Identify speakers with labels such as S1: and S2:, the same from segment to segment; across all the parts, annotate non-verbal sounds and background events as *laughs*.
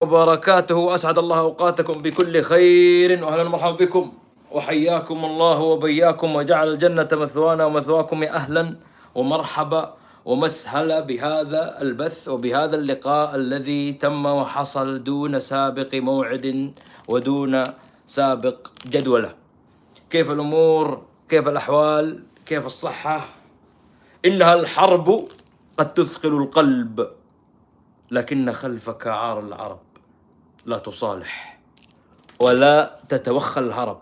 S1: وبركاته أسعد الله أوقاتكم بكل خير. وأهلا ومرحبا بكم. وحياكم الله وبياكم. وجعل الجنة مثوانا ومثواكم أهلا. ومرحبا. ومسهلا بهذا البث وبهذا اللقاء الذي تم وحصل دون سابق موعد ودون سابق جدولة. كيف الأمور؟ كيف الأحوال؟ كيف الصحة؟ إنها الحرب قد تثقل القلب لكن خلفك عار العرب. لا تصالح ولا تتوخى الهرب.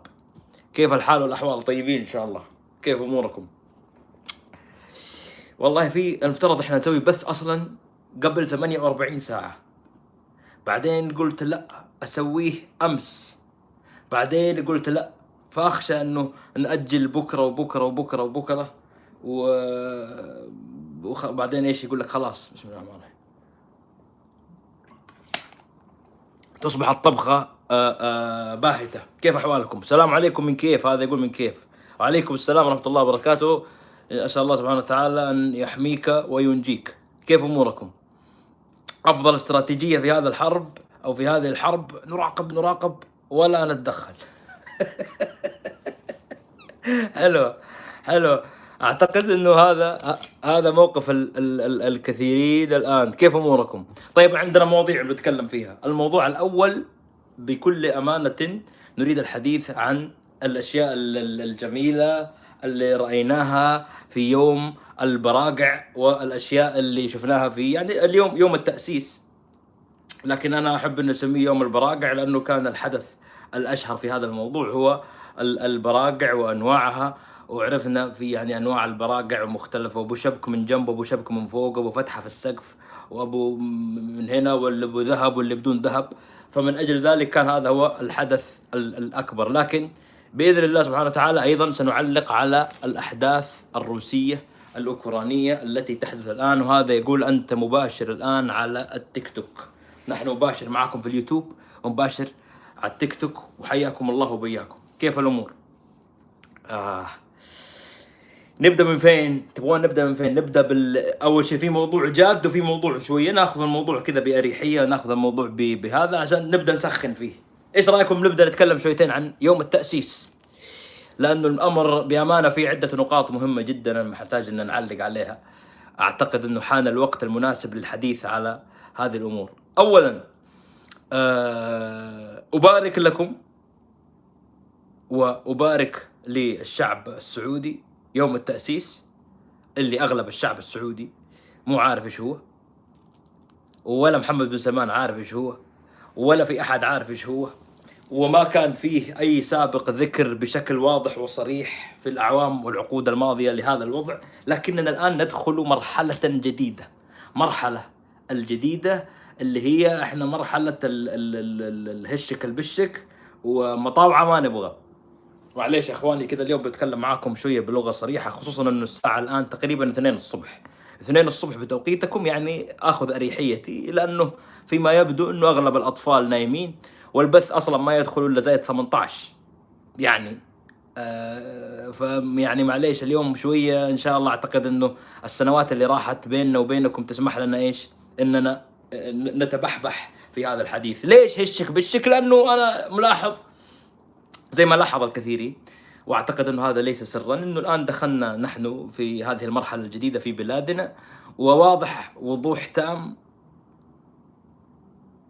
S1: كيف الحال والأحوال؟ طيبين إن شاء الله. كيف أموركم؟ والله في المفترض إحنا نسوي بث أصلا قبل 48 ساعة. بعدين قلت لا أسويه أمس. بعدين قلت لا فأخشى إنه نأجل بكرة وبكرة وبكرة وبكرة و وبعدين إيش يقول لك؟ خلاص بسم الله الرحمن الرحيم. تصبح الطبخة آه، آه، باهتة. كيف أحوالكم؟ السلام عليكم من كيف؟ هذا يقول من كيف. وعليكم السلام ورحمة الله وبركاته. أسأل الله سبحانه وتعالى أن يحميك وينجيك. كيف أموركم؟ أفضل استراتيجية في هذا الحرب أو في هذه الحرب نراقب نراقب ولا نتدخل. *laughs* حلو حلو. أعتقد إنه هذا هذا موقف ال ال ال الكثيرين الآن. كيف أموركم؟ طيب عندنا مواضيع بنتكلم فيها. الموضوع الأول بكل أمانة نريد الحديث عن الأشياء ال- ال- الجميلة اللي رأيناها في يوم البراقع والأشياء اللي شفناها في يعني اليوم يوم التأسيس. لكن أنا أحب ان اسميه يوم البراقع لأنه كان الحدث الأشهر في هذا الموضوع هو ال- البراقع وأنواعها. وعرفنا في يعني أنواع البراقع مختلفة. وابو شبك من جنب وابو شبك من فوق وابو فتحة في السقف وأبو من هنا واللي أبو ذهب واللي بدون ذهب. فمن أجل ذلك كان هذا هو الحدث ال- الأكبر. لكن بإذن الله سبحانه وتعالى أيضا سنعلق على الأحداث الروسية الأوكرانية التي تحدث الآن. وهذا يقول أنت مباشر الآن على التيك توك. نحن مباشر معكم في اليوتيوب ومباشر على التيك توك وحياكم الله وبياكم. كيف الأمور؟ آه. نبدأ من فين؟ تبغون نبدأ من فين؟ نبدأ بال أول شيء في موضوع جاد وفي موضوع شوية. ناخذ الموضوع كذا بأريحية ناخذ الموضوع ب... بهذا عشان نبدأ نسخن فيه. إيش رأيكم نبدأ نتكلم شويتين عن يوم التأسيس؟ لأنه الأمر بأمانة في عدة نقاط مهمة جدا أنا محتاج إن نعلق عليها. أعتقد إنه حان الوقت المناسب للحديث على هذه الأمور. اولا آه أبارك لكم وأبارك للشعب السعودي يوم التأسيس اللي أغلب الشعب السعودي مو عارف إيش هو ولا محمد بن سلمان عارف إيش هو ولا في أحد عارف إيش هو وما كان فيه أي سابق ذكر بشكل واضح وصريح في الأعوام والعقود الماضية لهذا الوضع. لكننا الآن ندخل مرحلة جديدة مرحلة الجديدة اللي هي إحنا مرحلة ال- ال- ال- ال- الهشك البشك ومطاوعة ما نبغى. معليش يا اخواني كذا اليوم بتكلم معاكم شوية بلغة صريحة خصوصا إنه الساعة الآن تقريبا 2 الصبح 2 الصبح بتوقيتكم يعني آخذ أريحيتي لأنه فيما يبدو إنه أغلب الأطفال نايمين والبث أصلا ما يدخل إلا زايد 18 يعني آه يعني معليش اليوم شوية إن شاء الله أعتقد إنه السنوات اللي راحت بيننا وبينكم تسمح لنا إيش؟ إننا آه، نتبحبح في هذا الحديث، ليش هشك بالشك؟ لأنه أنا ملاحظ زي ما لاحظ الكثيرين وأعتقد إنه هذا ليس سرا إنه الآن دخلنا نحن في هذه المرحلة الجديدة في بلادنا وواضح وضوح تام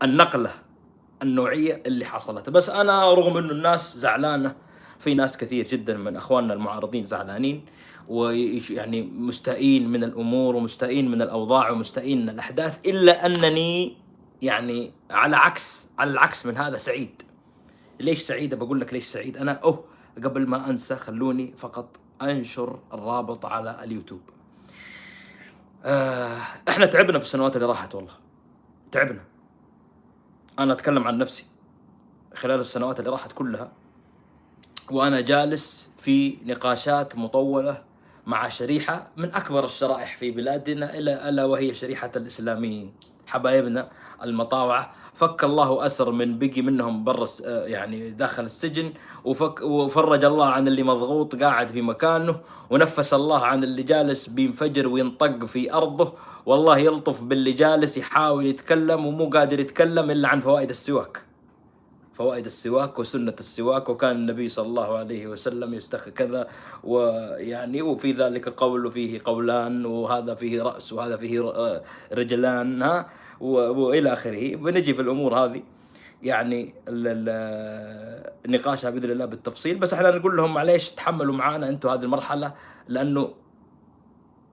S1: النقلة النوعية اللي حصلت. بس أنا رغم إنه الناس زعلانة في ناس كثير جدا من أخواننا المعارضين زعلانين ويعني مستائين من الأمور ومستائين من الأوضاع ومستائين من الأحداث إلا أنني يعني على عكس على العكس من هذا سعيد. ليش سعيد بقول لك ليش سعيد أنا أوه قبل ما أنسى خلوني فقط أنشر الرابط على اليوتيوب. آه إحنا تعبنا في السنوات اللي راحت والله. تعبنا. أنا أتكلم عن نفسي. خلال السنوات اللي راحت كلها وأنا جالس في نقاشات مطولة مع شريحة من أكبر الشرائح في بلادنا إلا ألا وهي شريحة الإسلاميين. حبايبنا المطاوعة. فك الله أسر من بقي منهم برا يعني داخل السجن وفك وفرج الله عن اللي مضغوط قاعد في مكانه ونفس الله عن اللي جالس بينفجر وينطق في أرضه. والله يلطف باللي جالس يحاول يتكلم ومو قادر يتكلم إلا عن فوائد السواك. فوائد السواك وسنة السواك وكان النبي صلى الله عليه وسلم يستخ كذا ويعني وفي ذلك قول فيه قولان وهذا فيه رأس وهذا فيه رجلان ها وإلى آخره. بنجي في الأمور هذه يعني نقاشها بإذن الله بالتفصيل. بس إحنا نقول لهم معليش تحملوا معانا أنتم هذه المرحلة لأنه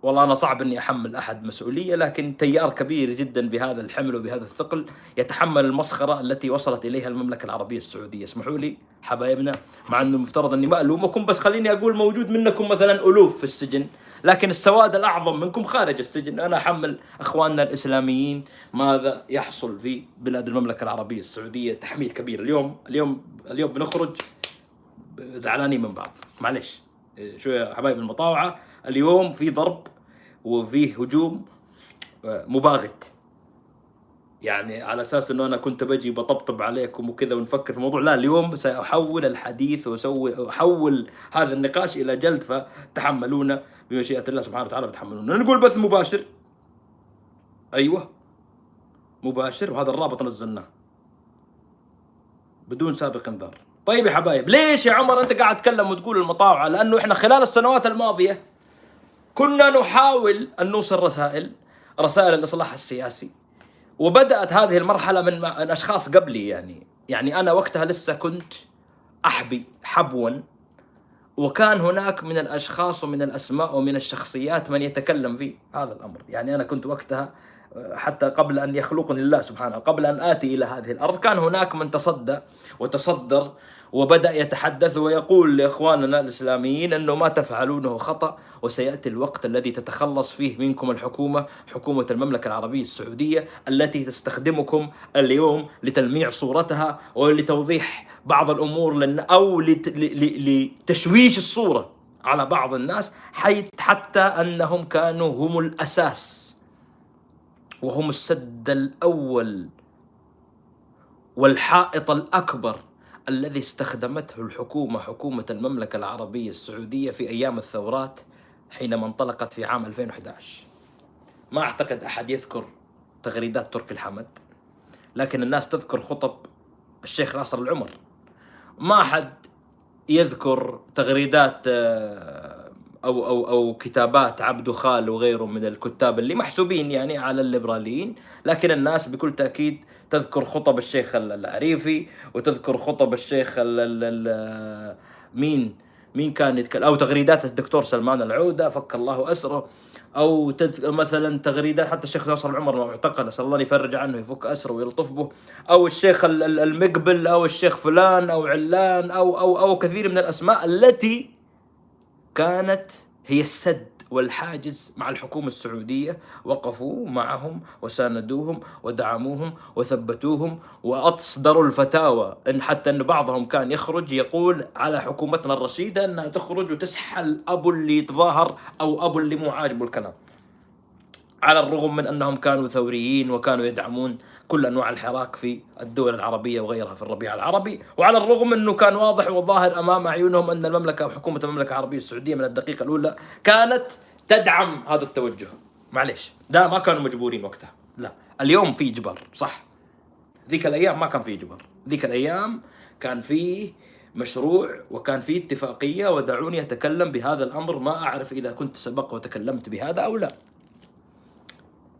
S1: والله أنا صعب إني أحمل أحد مسؤولية لكن تيار كبير جدا بهذا الحمل وبهذا الثقل يتحمل المسخرة التي وصلت إليها المملكة العربية السعودية، اسمحوا لي حبايبنا مع إنه المفترض إني ما ألومكم بس خليني أقول موجود منكم مثلا ألوف في السجن، لكن السواد الأعظم منكم خارج السجن، أنا أحمل إخواننا الإسلاميين ماذا يحصل في بلاد المملكة العربية السعودية؟ تحميل كبير، اليوم اليوم اليوم بنخرج زعلانين من بعض، معلش شو يا حبايب المطاوعة. اليوم في ضرب وفيه هجوم آه، مباغت. يعني على أساس إنه أنا كنت بجي بطبطب عليكم وكذا ونفكر في الموضوع لا اليوم سأحول الحديث وأسوي أحول هذا النقاش إلى جلد فتحملونا بمشيئة الله سبحانه وتعالى بتحملونا. نقول بث مباشر. أيوه. مباشر وهذا الرابط نزلناه. بدون سابق انذار. طيب يا حبايب ليش يا عمر أنت قاعد تتكلم وتقول المطاوعة؟ لأنه إحنا خلال السنوات الماضية كنا نحاول أن نوصل رسائل رسائل الإصلاح السياسي. وبدأت هذه المرحلة من أشخاص قبلي يعني. يعني أنا وقتها لسه كنت أحبي حبوا وكان هناك من الأشخاص ومن الأسماء ومن الشخصيات من يتكلم في هذا الأمر. يعني أنا كنت وقتها حتى قبل أن يخلقني الله سبحانه قبل أن آتي إلى هذه الأرض كان هناك من تصدى وتصدر وبدأ يتحدث ويقول لإخواننا الإسلاميين أنه ما تفعلونه خطأ وسيأتي الوقت الذي تتخلص فيه منكم الحكومة حكومة المملكة العربية السعودية التي تستخدمكم اليوم لتلميع صورتها ولتوضيح بعض الأمور أو لتشويش الصورة على بعض الناس حتى أنهم كانوا هم الأساس وهم السد الأول والحائط الأكبر الذي استخدمته الحكومة حكومة المملكة العربية السعودية في أيام الثورات حينما انطلقت في عام 2011 ما أعتقد أحد يذكر تغريدات تركي الحمد لكن الناس تذكر خطب الشيخ ناصر العمر. ما أحد يذكر تغريدات آه، أو أو أو كتابات عبدو خال وغيره من الكتاب اللي محسوبين يعني على الليبراليين لكن الناس بكل تأكيد تذكر خطب الشيخ العريفي وتذكر خطب الشيخ ال ال مين؟ مين كان يتكلم أو تغريدات الدكتور سلمان العودة فك الله أسره. أو. مثلا تغريدات حتى الشيخ ناصر العمر معتقل أسأل الله يفرج عنه يفك أسره ويلطف به. أو الشيخ المقبل أو الشيخ فلان أو علان أو أو أو كثير من الأسماء التي كانت هي السد. والحاجز مع الحكومة السعودية وقفوا معهم وساندوهم ودعموهم وثبتوهم وأصدروا الفتاوى. إن حتى أن بعضهم كان يخرج يقول على حكومتنا الرشيدة أنها تخرج وتسحل أبو اللي يتظاهر أو أبو اللي مو عاجبه الكلام. على الرغم من أنهم كانوا ثوريين وكانوا يدعمون كل أنواع الحراك في الدول العربية وغيرها في الربيع العربي، وعلى الرغم أنه كان واضح وظاهر أمام أعينهم أن المملكة وحكومه المملكة العربية السعودية من الدقيقة الأولى كانت تدعم هذا التوجه. معليش، لا ما كانوا مجبورين وقتها، لا، اليوم في اجبار، صح. ذيك الأيام ما كان في اجبار، ذيك الأيام كان في مشروع وكان في اتفاقية ودعوني أتكلم بهذا الأمر ما أعرف إذا كنت سبق وتكلمت بهذا أو لا.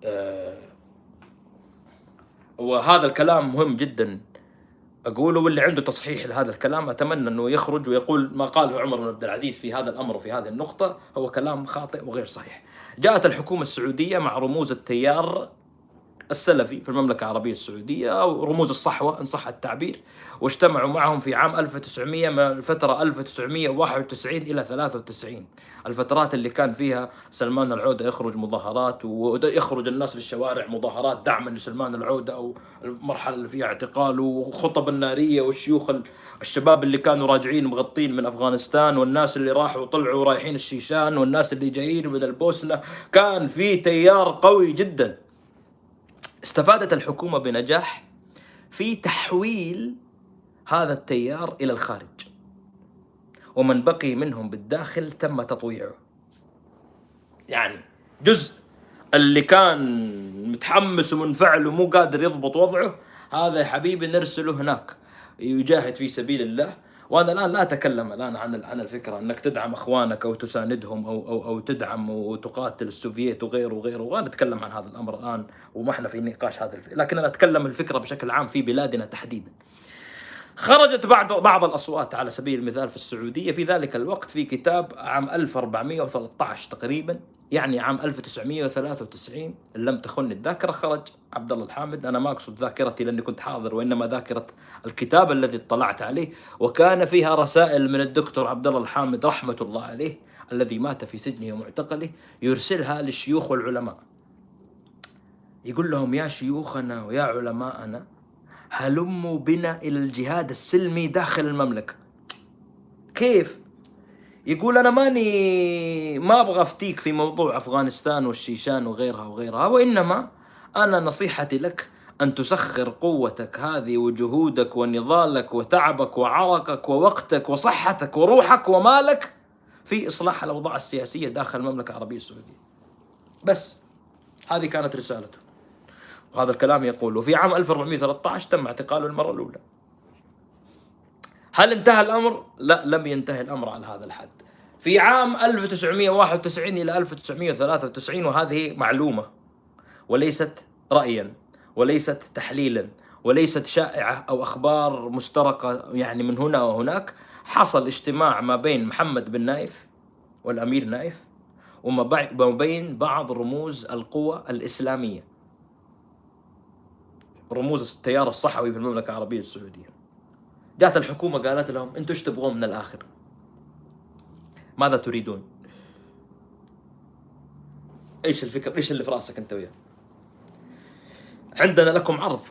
S1: أه وهذا الكلام مهم جدا أقوله واللي عنده تصحيح لهذا الكلام أتمنى أنه يخرج ويقول ما قاله عمر بن عبد العزيز في هذا الأمر وفي هذه النقطة هو كلام خاطئ وغير صحيح. جاءت الحكومة السعودية مع رموز التيار السلفي في المملكة العربية السعودية أو رموز الصحوة إن صح التعبير. واجتمعوا معهم في عام 1900 من الفترة 1991 إلى 93 الفترات اللي كان فيها سلمان العودة يخرج مظاهرات ويخرج الناس للشوارع مظاهرات دعما لسلمان العودة أو المرحلة اللي فيها اعتقال وخطب النارية والشيوخ الشباب اللي كانوا راجعين مغطين من أفغانستان والناس اللي راحوا وطلعوا رايحين الشيشان والناس اللي جايين من البوسنة. كان في تيار قوي جدا. استفادت الحكومة بنجاح في تحويل هذا التيار إلى الخارج. ومن بقي منهم بالداخل تم تطويعه. يعني جزء اللي كان متحمس ومنفعل ومو قادر يضبط وضعه هذا يا حبيبي نرسله هناك يجاهد في سبيل الله. وأنا الآن لا أتكلم الآن عن عن الفكرة أنك تدعم أخوانك أو تساندهم أو أو أو تدعم وتقاتل السوفييت وغيره وغيره وأنا أتكلم عن هذا الأمر الآن وما إحنا في نقاش هذا الفكرة. لكن أنا أتكلم الفكرة بشكل عام في بلادنا تحديدا. خرجت بعض بعض الأصوات على سبيل المثال في السعودية في ذلك الوقت في كتاب عام 1413 تقريبا يعني عام 1993 إن لم تخن الذاكرة خرج عبد الله الحامد. أنا ما أقصد ذاكرتي لأني كنت حاضر وإنما ذاكرة الكتاب الذي اطلعت عليه. وكان فيها رسائل من الدكتور عبد الله الحامد رحمة الله عليه الذي مات في سجنه ومعتقله يرسلها للشيوخ والعلماء. يقول لهم يا شيوخنا ويا علماءنا هلموا بنا إلى الجهاد السلمي داخل المملكة. كيف؟ يقول أنا ماني ما أبغى أفتيك في موضوع أفغانستان والشيشان وغيرها وغيرها وإنما أنا نصيحتي لك أن تسخر قوتك هذه وجهودك ونضالك وتعبك وعرقك ووقتك وصحتك وروحك ومالك في إصلاح الأوضاع السياسية داخل المملكة العربية السعودية. بس هذه كانت رسالته. وهذا الكلام يقول وفي عام 1413 تم اعتقاله المره الأولى. هل انتهى الأمر؟ لا لم ينتهي الأمر على هذا الحد. في عام 1991 إلى 1993 وهذه معلومة وليست رايا وليست تحليلا وليست شائعة أو أخبار مسترقه يعني من هنا وهناك حصل اجتماع ما بين محمد بن نايف والأمير نايف وما بين بعض رموز القوى الإسلامية رموز التيار الصحوي في المملكة العربية السعودية جات الحكومة قالت لهم أنتم إيش تبغون من الآخر؟ ماذا تريدون؟ إيش الفكر؟ إيش اللي في راسك انت وياه؟ عندنا لكم عرض.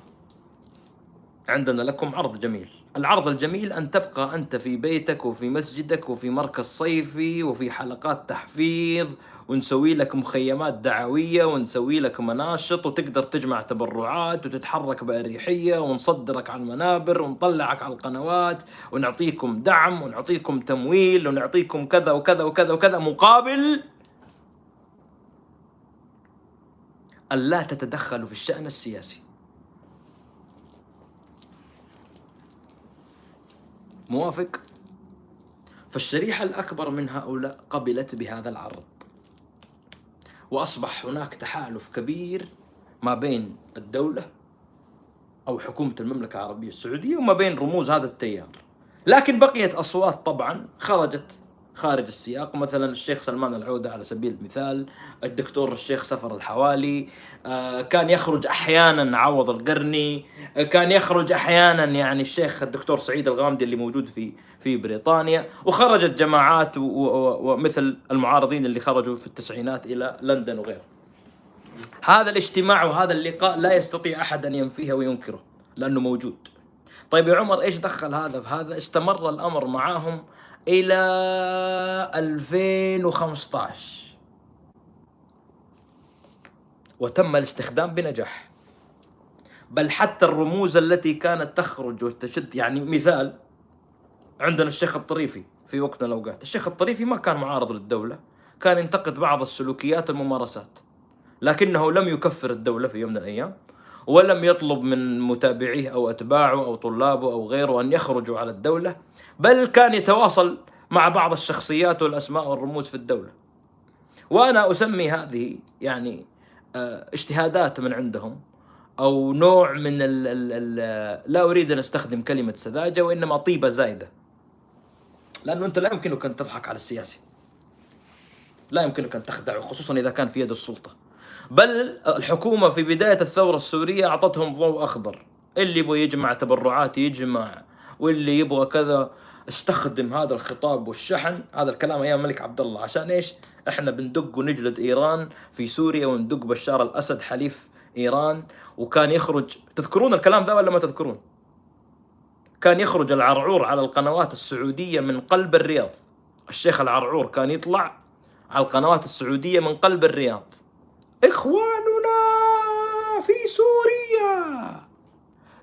S1: عندنا لكم عرض جميل. العرض الجميل أن تبقى أنت في بيتك وفي مسجدك وفي مركز صيفي وفي حلقات تحفيظ ونسوي لك مخيمات دعوية ونسوي لك مناشط وتقدر تجمع تبرعات وتتحرك بأريحية ونصدرك على المنابر ونطلعك على القنوات ونعطيكم دعم ونعطيكم تمويل ونعطيكم كذا وكذا وكذا وكذا مقابل أن لا تتدخلوا في الشأن السياسي. موافق؟ فالشريحة الأكبر من هؤلاء قبلت بهذا العرض. وأصبح هناك تحالف كبير ما بين الدولة أو حكومة المملكة العربية السعودية وما بين رموز هذا التيار. لكن بقيت أصوات طبعا خرجت خارج السياق. مثلا الشيخ سلمان العودة على سبيل المثال الدكتور الشيخ سفر الحوالي آه، كان يخرج أحيانا عوض القرني آه، كان يخرج أحيانا يعني الشيخ الدكتور سعيد الغامدي اللي موجود في في بريطانيا. وخرجت جماعات ومثل المعارضين اللي خرجوا في التسعينات إلى لندن وغيره. هذا الاجتماع وهذا اللقاء لا يستطيع أحد أن ينفيه وينكره لأنه موجود. طيب يا عمر إيش دخل هذا في هذا؟ استمر الأمر معاهم إلى 2015 وتم الاستخدام بنجاح. بل حتى الرموز التي كانت تخرج وتشد يعني مثال عندنا الشيخ الطريفي في وقت من الأوقات. الشيخ الطريفي ما كان معارض للدولة كان ينتقد بعض السلوكيات والممارسات لكنه لم يكفر الدولة في يوم من الأيام. ولم يطلب من متابعيه أو أتباعه أو طلابه أو غيره أن يخرجوا على الدولة بل كان يتواصل مع بعض الشخصيات والأسماء والرموز في الدولة. وأنا أسمي هذه يعني آه، اجتهادات من عندهم أو نوع من ال ال ال لا أريد أن أستخدم كلمة سذاجة وإنما طيبة زايدة. لأنه أنت لا يمكنك أن تضحك على السياسي. لا يمكنك أن تخدعه خصوصا إذا كان في يد السلطة. بل الحكومة في بداية الثورة السورية أعطتهم ضوء أخضر. اللي يبغى يجمع تبرعات يجمع واللي يبغى كذا استخدم هذا الخطاب والشحن. هذا الكلام أيام الملك عبد الله عشان إيش؟ إحنا بندق ونجلد إيران في سوريا وندق بشار الأسد حليف إيران. وكان يخرج تذكرون الكلام ذا ولا ما تذكرون؟ كان يخرج العرعور على القنوات السعودية من قلب الرياض. الشيخ العرعور كان يطلع على القنوات السعودية من قلب الرياض. إخواننا في سوريا.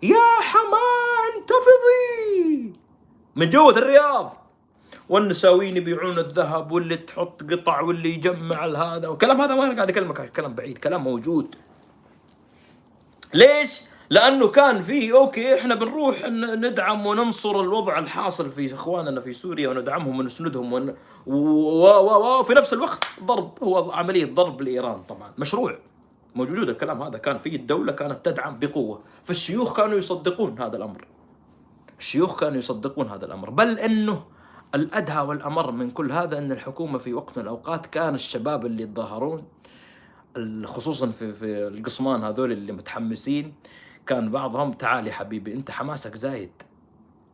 S1: يا حماة انتفضي. من جوة الرياض. والنساوين يبيعون الذهب واللي تحط قطع واللي يجمع هذا. والكلام هذا ما أنا قاعد أكلمك كلام بعيد كلام موجود. ليش؟ لأنه كان فيه أوكي إحنا بنروح ندعم وننصر الوضع الحاصل في إخواننا في سوريا وندعمهم ونسندهم ون... وفي نفس الوقت ضرب هو عملية ضرب لإيران طبعا مشروع موجود الكلام هذا كان في الدولة كانت تدعم بقوة فالشيوخ كانوا يصدقون هذا الأمر الشيوخ كانوا يصدقون هذا الأمر بل إنه الأدهى والأمر من كل هذا إن الحكومة في وقت من الأوقات كان الشباب اللي يتظاهرون خصوصا في في القصمان هذول اللي متحمسين كان بعضهم تعال يا حبيبي أنت حماسك زايد.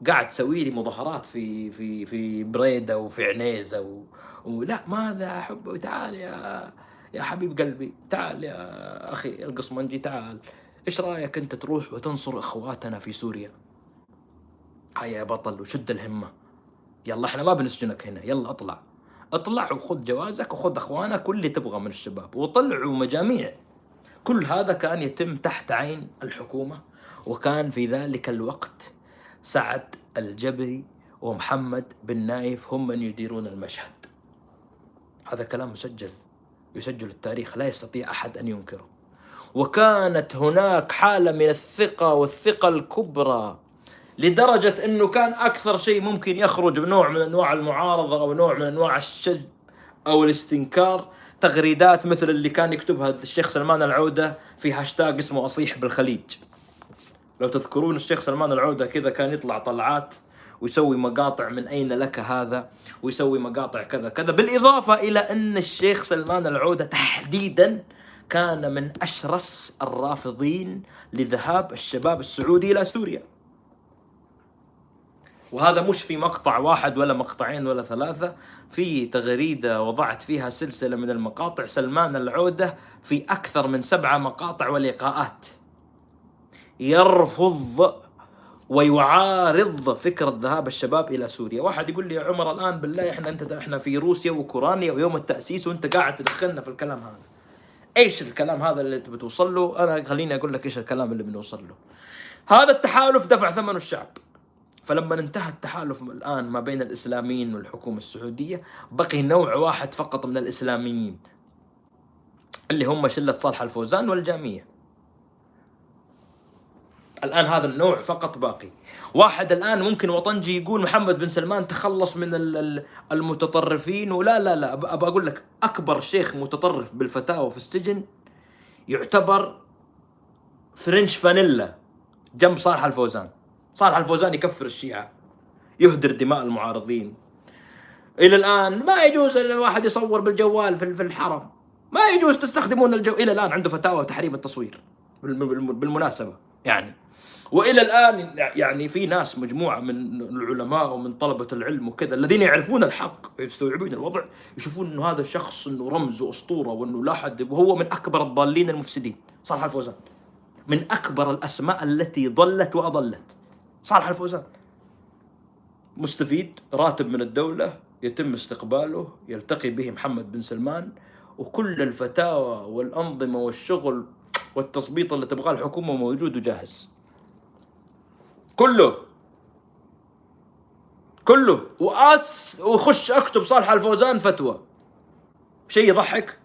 S1: قاعد تسوي لي مظاهرات في في في بريدة وفي عنيزة و... ولا ماذا احب تعال يا يا حبيب قلبي تعال يا أخي القصمنجي تعال. إيش رأيك أنت تروح وتنصر إخواتنا في سوريا؟ هيا يا بطل وشد الهمة. يلا إحنا ما بنسجنك هنا يلا اطلع. اطلع وخذ جوازك وخذ أخوانك واللي تبغى من الشباب وطلعوا مجاميع. كل هذا كان يتم تحت عين الحكومة وكان في ذلك الوقت سعد الجبري ومحمد بن نايف هم من يديرون المشهد. هذا كلام مسجل يسجل التاريخ لا يستطيع أحد أن ينكره. وكانت هناك حالة من الثقة والثقة الكبرى لدرجة أنه كان أكثر شيء ممكن يخرج بنوع من أنواع المعارضة أو نوع من أنواع الشجب أو الاستنكار تغريدات مثل اللي كان يكتبها الشيخ سلمان العودة في هاشتاج اسمه أصيح بالخليج. لو تذكرون الشيخ سلمان العودة كذا كان يطلع طلعات ويسوي مقاطع من أين لك هذا ويسوي مقاطع كذا كذا بالإضافة إلى أن الشيخ سلمان العودة تحديدا كان من أشرس الرافضين لذهاب الشباب السعودي إلى سوريا. وهذا مش في مقطع واحد ولا مقطعين ولا ثلاثة في تغريدة وضعت فيها سلسلة من المقاطع سلمان العودة في أكثر من سبعة مقاطع ولقاءات يرفض ويعارض فكرة ذهاب الشباب إلى سوريا واحد يقول لي يا عمر الآن بالله إحنا أنت إحنا في روسيا وأوكرانيا ويوم التأسيس وأنت قاعد تدخلنا في الكلام هذا إيش الكلام هذا اللي أنت بتوصل له؟ أنا خليني أقول لك إيش الكلام اللي بنوصل له. هذا التحالف دفع ثمنه الشعب. فلما انتهى التحالف الآن ما بين الإسلاميين والحكومة السعودية بقي نوع واحد فقط من الإسلاميين اللي هم شلة صالح الفوزان والجامية الآن هذا النوع فقط باقي. واحد الآن ممكن وطنجي يقول محمد بن سلمان تخلص من المتطرفين ولا لا لا أبى أقول لك أكبر شيخ متطرف بالفتاوى في السجن يعتبر فرنش فانيلا جنب صالح الفوزان. صالح الفوزان يكفر الشيعة يهدر دماء المعارضين. إلى الآن ما يجوز الواحد يصور بالجوال في الحرم. ما يجوز تستخدمون الجو إلى الآن عنده فتاوى تحريم التصوير بالمناسبة يعني. وإلى الآن يعني في ناس مجموعة من العلماء ومن طلبة العلم وكذا الذين يعرفون الحق ويستوعبون الوضع يشوفون إنه هذا الشخص إنه رمز وأسطورة وإنه لا حد وهو من أكبر الضالين المفسدين. صالح الفوزان من أكبر الأسماء التي ضلت وأضلت. صالح الفوزان. مستفيد راتب من الدولة يتم استقباله يلتقي به محمد بن سلمان وكل الفتاوى والأنظمة والشغل والتظبيط اللي تبغاه الحكومة موجود وجاهز. كله. كله. وأس وخش أكتب صالح الفوزان فتوى. شيء يضحك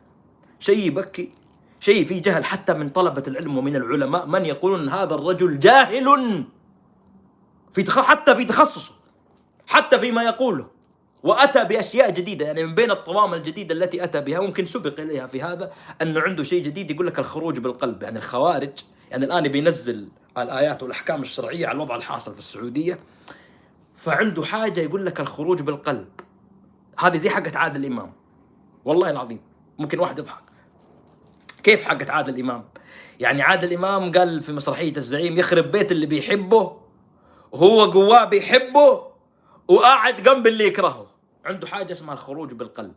S1: شيء يبكي شيء فيه جهل حتى من طلبة العلم ومن العلماء. من يقولون هذا الرجل جاهل؟ في تخ... حتى في تخصصه حتى فيما يقوله. وأتى بأشياء جديدة يعني من بين الطوام الجديدة التي أتى بها ممكن سبق إليها في هذا أنه عنده شيء جديد يقول لك الخروج بالقلب. يعني الخوارج يعني الآن بينزل الآيات والأحكام الشرعية على الوضع الحاصل في السعودية فعنده حاجة يقول لك الخروج بالقلب. هذه زي حقت عادل الإمام. والله العظيم ممكن واحد يضحك. كيف حقت عادل امام يعني عادل امام قال في مسرحية الزعيم يخرب بيت اللي بيحبه وهو جواه بيحبه وقاعد جنب اللي يكرهه. عنده حاجة اسمها الخروج بالقلب.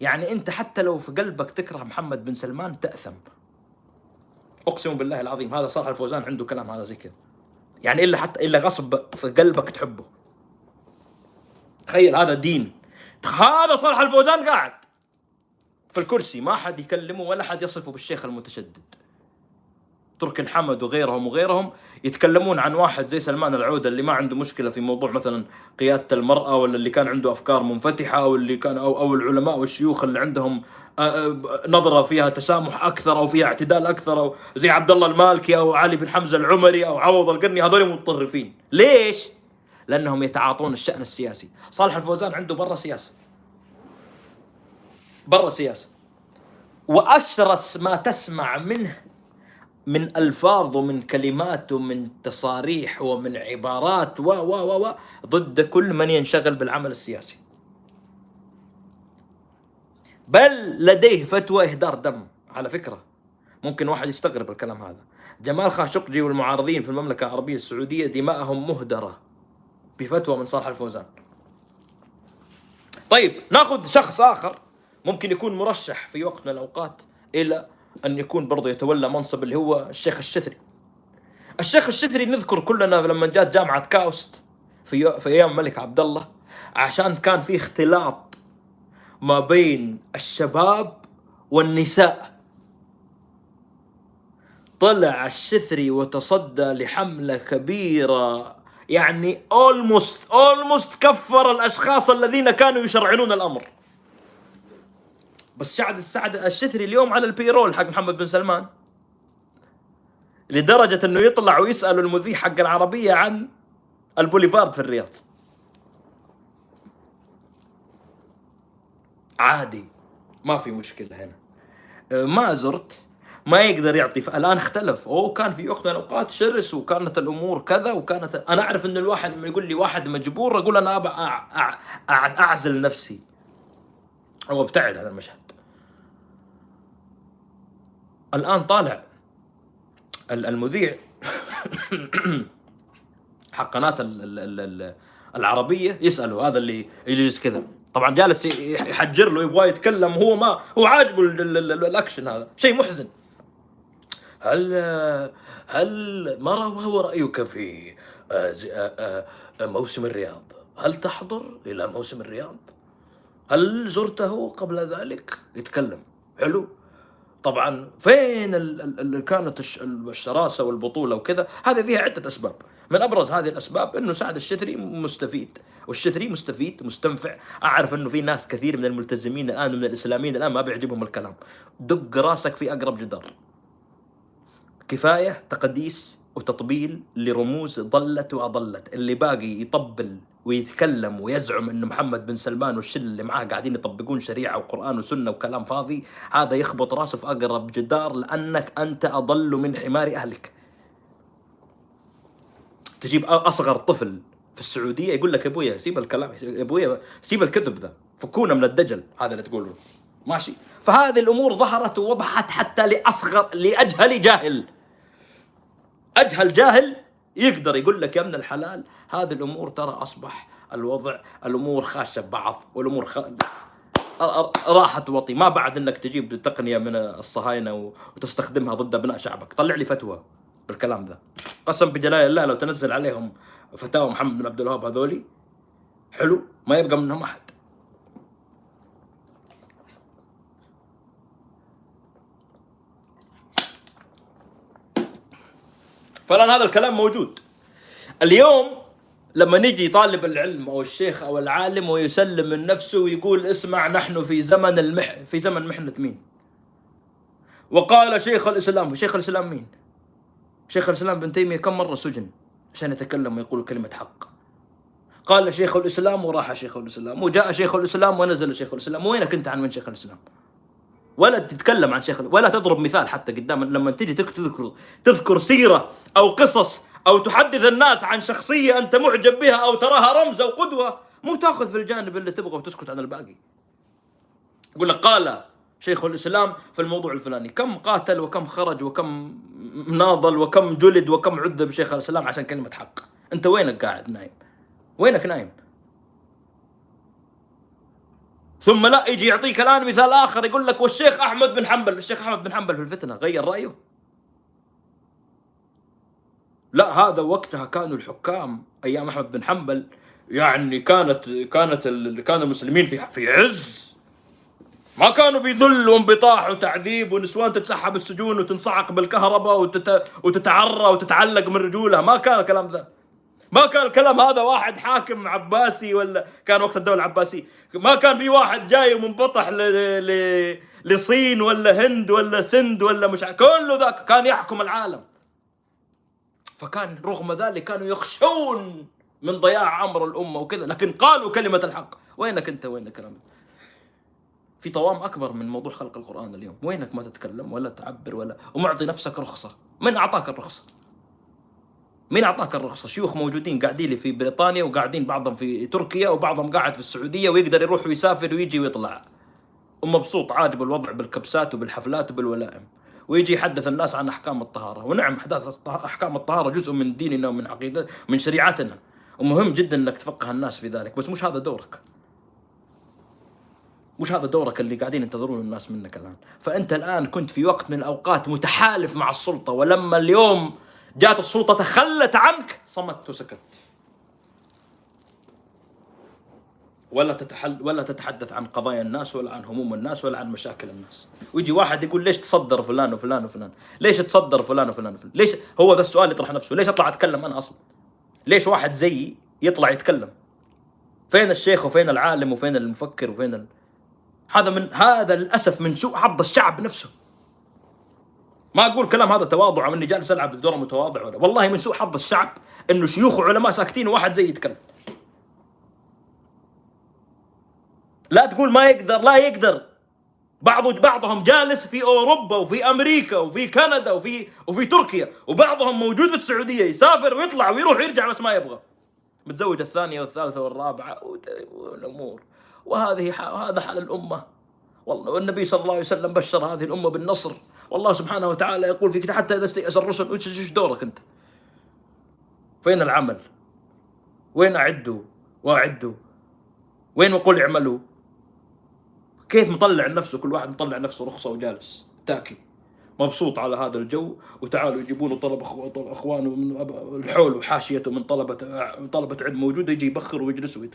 S1: يعني أنت حتى لو في قلبك تكره محمد بن سلمان تأثم. أقسم بالله العظيم هذا صالح الفوزان عنده كلام هذا زي كذا. يعني إلا حتى إلا غصب في قلبك تحبه. تخيل هذا دين. هذا صالح الفوزان قاعد. في الكرسي ما حد يكلمه ولا حد يصفه بالشيخ المتشدد. ترك الحمد وغيرهم وغيرهم يتكلمون عن واحد زي سلمان العودة اللي ما عنده مشكلة في موضوع مثلا قيادة المرأة ولا اللي كان عنده أفكار منفتحة أو اللي كان أو, أو العلماء والشيوخ اللي عندهم آه، آه، نظرة فيها تسامح أكثر أو فيها اعتدال أكثر أو زي عبد الله المالكي أو علي بن حمزة العمري أو عوض القرني هذول متطرفين. ليش؟ لأنهم يتعاطون الشأن السياسي. صالح الفوزان عنده برا سياسة. برا سياسة. وأشرس ما تسمع منه من ألفاظ ومن كلمات ومن تصاريح ومن عبارات و و و ضد كل من ينشغل بالعمل السياسي. بل لديه فتوى إهدار دم على فكرة ممكن واحد يستغرب الكلام هذا. جمال خاشقجي والمعارضين في المملكة العربية السعودية دماءهم مهدرة بفتوى من صالح الفوزان. طيب ناخذ شخص آخر ممكن يكون مرشح في وقت من الأوقات إلى أن يكون برضه يتولى منصب اللي هو الشيخ الشثري. الشيخ الشثري نذكر كلنا لما جات جامعة كاوست في في أيام الملك عبد الله عشان كان في اختلاط ما بين الشباب والنساء. طلع الشثري وتصدى لحملة كبيرة يعني almost almost كفر الأشخاص الذين كانوا يشرعنون الأمر. بس سعد السعد الشثري اليوم على ال payroll حق محمد بن سلمان. لدرجة إنه يطلع ويسأل المذيع حق العربية عن البوليفارد في الرياض. عادي ما في مشكلة هنا. ما زرت ما يقدر يعطي الآن اختلف. أوه كان في وقت من الأوقات شرس وكانت الأمور كذا وكانت أنا أعرف إن الواحد لما يقول لي واحد مجبور أقول أنا أبى أعزل نفسي. أو ابتعد عن المشهد. الآن طالع المذيع *coughs* حق قناة العربية يسأله هذا اللي يجلس كذا. طبعا جالس يحجر له يبغى يتكلم هو ما هو عاجبه الأكشن هذا. شيء محزن. هل هل ما هو رأيك في آه، آه، آه، موسم الرياض؟ هل تحضر إلى موسم الرياض؟ هل زرته قبل ذلك؟ يتكلم. حلو. طبعا فين اللي كانت الشراسة والبطولة وكذا هذه فيها عدة أسباب. من أبرز هذه الأسباب إنه سعد الشتري مستفيد والشتري مستفيد مستنفع. أعرف إنه في ناس كثير من الملتزمين الآن من الإسلاميين الآن ما بيعجبهم الكلام. دق راسك في أقرب جدار. كفاية تقديس وتطبيل لرموز ضلت وأضلت اللي باقي يطبل ويتكلم ويزعم انه محمد بن سلمان والشلة اللي معاه قاعدين يطبقون شريعة وقرآن وسنة وكلام فاضي هذا يخبط رأسه في أقرب جدار لأنك أنت أضل من حمار أهلك. تجيب أصغر طفل في السعودية يقول لك يا أبويا سيب الكلام يا أبويا سيب الكذب ذا فكونا من الدجل هذا اللي تقوله. ماشي. فهذه الأمور ظهرت ووضحت حتى لأصغر لأجهل جاهل. أجهل جاهل يقدر يقول لك يا ابن الحلال هذه الأمور ترى أصبح الوضع الأمور خاشة ببعض والأمور خ... راحت وطي. ما بعد إنك تجيب تقنية من الصهاينة وتستخدمها ضد أبناء شعبك. طلع لي فتوى بالكلام ذا. قسم بجلال الله لو تنزل عليهم فتاوى محمد بن عبد الوهاب هذولي حلو ما يبقى منهم أحد. فالان هذا الكلام موجود اليوم لما نجي طالب العلم أو الشيخ أو العالم ويسلم من نفسه ويقول اسمع نحن في زمن المح في زمن محنة مين؟ وقال شيخ الإسلام شيخ الإسلام مين؟ شيخ الإسلام ابن تيمية كم مرة سجن عشان يتكلم ويقول كلمة حق قال شيخ الإسلام وراح شيخ الإسلام وجاء شيخ الإسلام ونزل شيخ الإسلام وينك أنت عن وين شيخ الإسلام؟ ولا تتكلم عن شيخ ولا تضرب مثال حتى قدام لما تجي تذكر تذكر سيرة أو قصص أو تحدث الناس عن شخصية أنت معجب بها أو تراها رمز أو قدوة مو تأخذ في الجانب اللي تبغى وتسكت عن الباقي. يقول لك قال شيخ الإسلام في الموضوع الفلاني كم قاتل وكم خرج وكم ناضل وكم جلد وكم عذب شيخ الإسلام عشان كلمة حق؟ أنت وينك قاعد نايم؟ وينك نايم؟ ثم لا يجي يعطيك الآن مثال آخر يقول لك والشيخ أحمد بن حنبل الشيخ أحمد بن حنبل في الفتنة غير رأيه. لا هذا وقتها كانوا الحكام أيام أحمد بن حنبل يعني كانت كانت كان المسلمين في في عز. ما كانوا في ذل وانبطاح وتعذيب ونسوان تتسحب السجون وتنصعق بالكهرباء وتت... وتتعرى وتتعلق من رجولها ما كان الكلام ذا. ما كان الكلام هذا واحد حاكم عباسي ولا كان وقت الدولة العباسية. ما كان في واحد جاي ومنبطح ل... ل... لصين ولا هند ولا سند ولا مش كله ذاك كان يحكم العالم. فكان رغم ذلك كانوا يخشون من ضياع أمر الأمة وكذا لكن قالوا كلمة الحق. وينك أنت؟ وين الكلام في طوام أكبر من موضوع خلق القرآن اليوم. وينك ما تتكلم ولا تعبر ولا ومعطي نفسك رخصة. من أعطاك الرخصة؟ مين أعطاك الرخصة؟ شيوخ موجودين قاعدين لي في بريطانيا وقاعدين بعضهم في تركيا وبعضهم قاعد في السعودية ويقدر يروح ويسافر ويجي ويطلع. ومبسوط عاجب الوضع بالكبسات وبالحفلات وبالولائم. ويجي يحدث الناس عن أحكام الطهارة، ونعم أحداث أحكام الطهارة جزء من ديننا ومن عقيدة من شريعتنا، ومهم جدا إنك تفقه الناس في ذلك، بس مش هذا دورك. مش هذا دورك اللي قاعدين ينتظرون الناس منك الآن، فأنت الآن كنت في وقت من الأوقات متحالف مع السلطة ولما اليوم جاءت السلطة تخلت عنك. صمت وسكت ولا تتحل ولا تتحدث عن قضايا الناس ولا عن هموم الناس ولا عن مشاكل الناس. ويجي واحد يقول ليش تصدر فلان وفلان وفلان؟ ليش تصدر فلان وفلان وفلان؟ ليش هو ذا السؤال يطرح نفسه. ليش اطلع اتكلم أنا أصلا؟ ليش واحد زيي يطلع يتكلم؟ فين الشيخ وفين العالم وفين المفكر وفين ال... هذا من هذا للأسف من سوء حظ الشعب نفسه. ما أقول كلام هذا تواضع إني جالس ألعب بدور متواضع ولا. والله من سوء حظ الشعب إنه شيوخ وعلماء ساكتين وواحد زي يتكلم. لا تقول ما يقدر لا يقدر. بعض بعضهم جالس في أوروبا وفي أمريكا وفي كندا وفي وفي تركيا وبعضهم موجود في السعودية يسافر ويطلع ويروح ويرجع بس ما يبغى. متزوج الثانية والثالثة والرابعة والامور وهذه هذا حال الأمة. والله والنبي صلى الله عليه وسلم بشر هذه الأمة بالنصر. والله سبحانه وتعالى يقول في كتاب حتى إذا استيأس الرسل إيش دورك أنت؟ فين العمل؟ وين اعدوا واعدوا؟ وين وقل اعملوا؟ كيف مطلع نفسه كل واحد مطلع نفسه رخصة وجالس تاكي مبسوط على هذا الجو وتعالوا يجيبون طلب أخوانه من الحول وحاشيته من طلبه طلبة علم موجودة يجي يبخر ويجلس ويت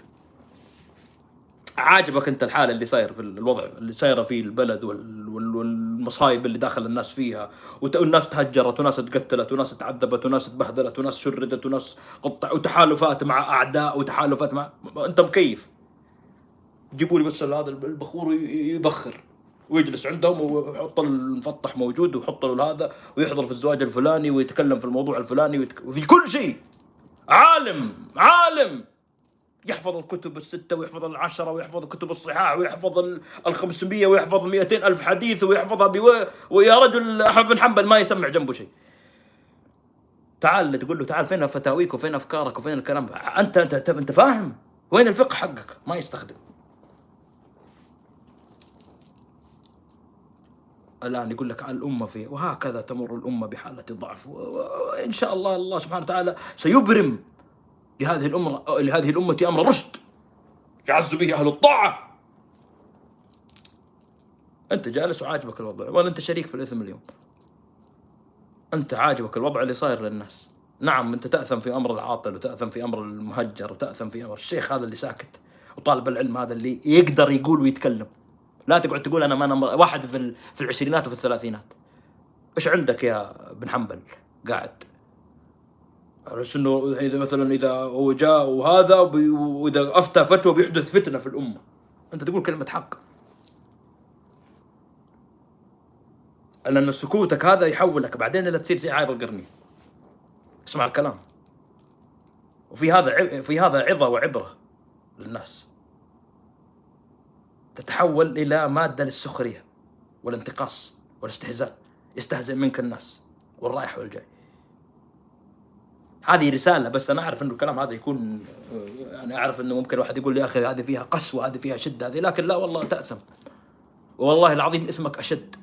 S1: عاجبك انت الحالة اللي صاير في الوضع اللي صايرة في البلد والمصايب اللي داخل الناس فيها؟ والناس تهجرت وناس تقتلت وناس تعذبت وناس تبهدلت وناس شردت وناس قطع وتحالفات مع أعداء وتحالفات مع انت مكيف. جيبوا لي بس هذا البخور يبخر. ويجلس عندهم ويحط المفطح موجود ويحط له هذا ويحضر في الزواج الفلاني ويتكلم في الموضوع الفلاني ويتك... وفي كل شيء. عالم عالم. يحفظ الكتب الستة ويحفظ العشرة ويحفظ الكتب الصحاح ويحفظ ال 500 ويحفظ 200 ألف حديث ويحفظها بو... ويا رجل أحمد بن حنبل ما يسمع جنبه شيء. تعال تقول له تعال فين فتاويك وفين أفكارك وفين الكلام؟ أنت أنت أنت فاهم؟ وين الفقه حقك؟ ما يستخدم. الآن يقول لك الأمة في وهكذا تمر الأمة بحالة ضعف وإن شاء الله الله سبحانه وتعالى سيبرم لهذه الأمة لهذه الأمة أمر رشد. يعز به أهل الطاعة. أنت جالس وعاجبك الوضع ولا أنت شريك في الإثم اليوم. أنت عاجبك الوضع اللي صاير للناس. نعم أنت تأثم في أمر العاطل وتأثم في أمر المهجر وتأثم في أمر الشيخ هذا اللي ساكت وطالب العلم هذا اللي يقدر يقول ويتكلم. لا تقعد تقول أنا ما أنا واحد في العشرينات وفي الثلاثينات. إيش عندك يا بن حنبل؟ قاعد. على انه إذا مثلا إذا هو جاء وهذا وإذا أفتى فتوى بيحدث فتنة في الأمة. أنت تقول كلمة حق. لأن سكوتك هذا يحولك بعدين إلى تصير زي عايض القرني. اسمع الكلام. وفي هذا في هذا عظة وعبرة للناس. تتحول إلى مادة للسخرية والانتقاص والاستهزاء. يستهزئ منك الناس والرايح والجاي. هذه رسالة بس أنا أعرف إنه الكلام هذا يكون أنا أعرف إنه ممكن واحد يقول لي يا أخي هذه فيها قسوة هذه فيها شدة هذه لكن لا والله تاثم والله العظيم اثمك أشد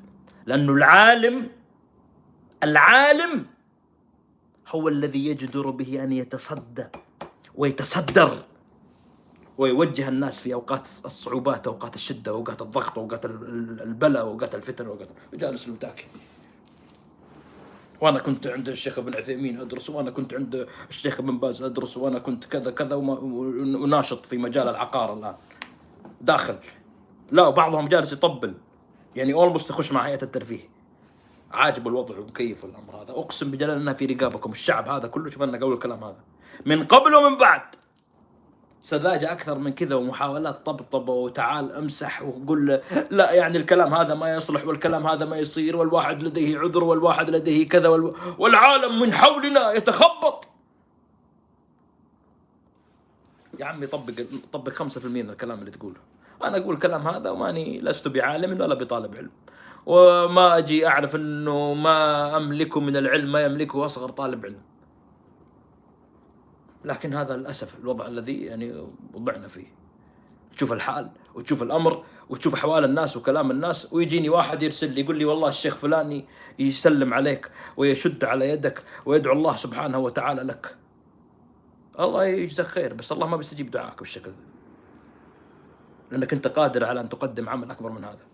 S1: لأنه العالم العالم هو الذي يجدر به أن يتصدى ويتصدر ويوجه الناس في أوقات الصعوبات أوقات الشدة أوقات الضغط أوقات البلاء أوقات الفتن أوقات. وجالس متاكل وأنا كنت عند الشيخ ابن عثيمين أدرس وأنا كنت عند الشيخ ابن باز أدرس وأنا كنت كذا كذا وناشط في مجال العقار الآن. داخل. لا بعضهم جالس يطبل. يعني اولموست يخش مع هيئة الترفيه. عاجب الوضع ومكيف الأمر هذا. أقسم بجلال إنها في رقابكم. الشعب هذا كله شوف أنا قول الكلام هذا. من قبل ومن بعد. سذاجة أكثر من كذا ومحاولات طبطبة وتعال امسح وقول لا يعني الكلام هذا ما يصلح والكلام هذا ما يصير والواحد لديه عذر والواحد لديه كذا والعالم من حولنا يتخبط. يا عمي طبق طبق 5% من الكلام اللي تقوله. أنا أقول الكلام هذا وماني لست بعالم ولا بطالب علم. وما أجي أعرف إنه ما املكه من العلم ما يملكه أصغر طالب علم. لكن هذا للأسف الوضع الذي يعني وضعنا فيه. تشوف الحال وتشوف الأمر وتشوف أحوال الناس وكلام الناس ويجيني واحد يرسل لي يقول لي والله الشيخ فلاني يسلم عليك ويشد على يدك ويدعو الله سبحانه وتعالى لك. الله يجزاك خير بس الله ما بيستجيب دعائك بالشكل ذا. لأنك أنت قادر على أن تقدم عمل أكبر من هذا.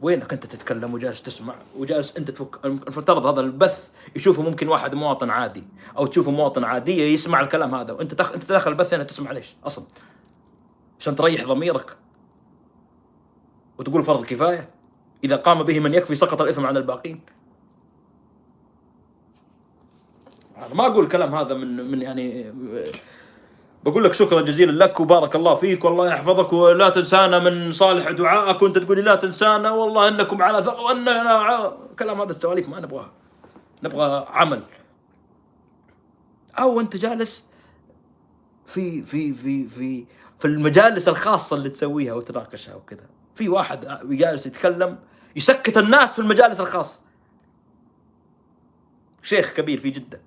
S1: وينك انت تتكلم وجالس تسمع وجالس انت تفك؟ المفترض هذا البث يشوفه ممكن واحد مواطن عادي أو تشوفه مواطن عاديه يسمع الكلام هذا. وانت تخ... انت داخل البث هنا تسمع ليش؟ أصلا. عشان تريح ضميرك. وتقول فرض كفاية. إذا قام به من يكفي سقط الإثم عن الباقين. أنا ما أقول الكلام هذا من من يعني بقول لك شكرا جزيلا لك وبارك الله فيك والله يحفظك ولا تنسانا من صالح دعائك. وانت تقولي لا تنسانا والله إنكم على ثقة واننا كلام هذا السواليف ما نبغاها نبغى عمل. أو أنت جالس في في في في في المجالس الخاصة اللي تسويها وتناقشها وكذا. في واحد جالس يتكلم يسكت الناس في المجالس الخاصة. شيخ كبير في جدة.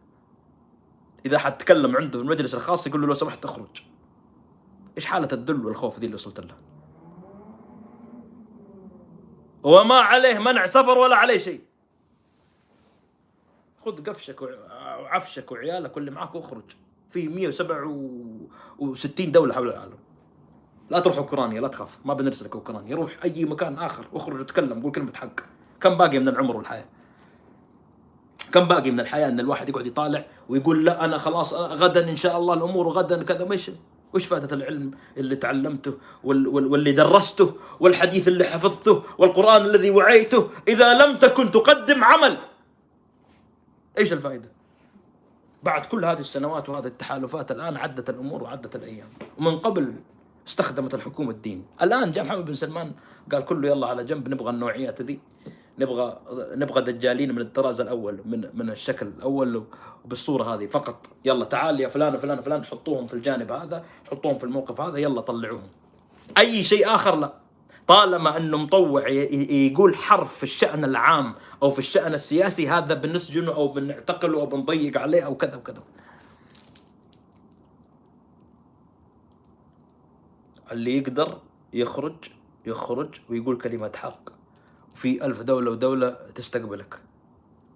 S1: إذا حد تكلم عنده في المجلس الخاص يقول له لو سمحت أخرج. إيش حالة الذل والخوف ذي اللي وصلت لها وما عليه منع سفر ولا عليه شيء. خذ قفشك وعفشك وعيالك واللي معاك واخرج. في 167 دولة حول العالم. لا تروح أوكرانيا لا تخاف. ما بنرسلك أوكرانيا. روح أي مكان آخر. واخرج وتكلم قول كلمة حق. كم باقي من العمر والحياة؟ كم باقي من الحياة إن الواحد يقعد يطالع ويقول لا أنا خلاص غدا إن شاء الله الأمور وغدا كذا مش وش فائدة العلم اللي تعلمته واللي درسته والحديث اللي حفظته والقرآن الذي وعيته؟ إذا لم تكن تقدم عمل. إيش الفائدة؟ بعد كل هذه السنوات وهذه التحالفات الآن عدت الأمور وعدت الأيام. ومن قبل استخدمت الحكومة الدين. الآن جاء محمد بن سلمان قال كله يلا على جنب نبغى النوعيات ذي نبغى نبغى دجالين من الطراز الأول من من الشكل الأول وبالصورة هذه فقط. يلا تعال يا فلان وفلان وفلان حطوهم في الجانب هذا حطوهم في الموقف هذا يلا طلعوهم. أي شيء آخر لا. طالما انه مطوع يقول حرف في الشأن العام أو في الشأن السياسي هذا بنسجنه أو بنعتقله أو بنضيق عليه أو كذا وكذا. اللي يقدر يخرج يخرج ويقول كلمة حق. في ألف دولة ودولة تستقبلك.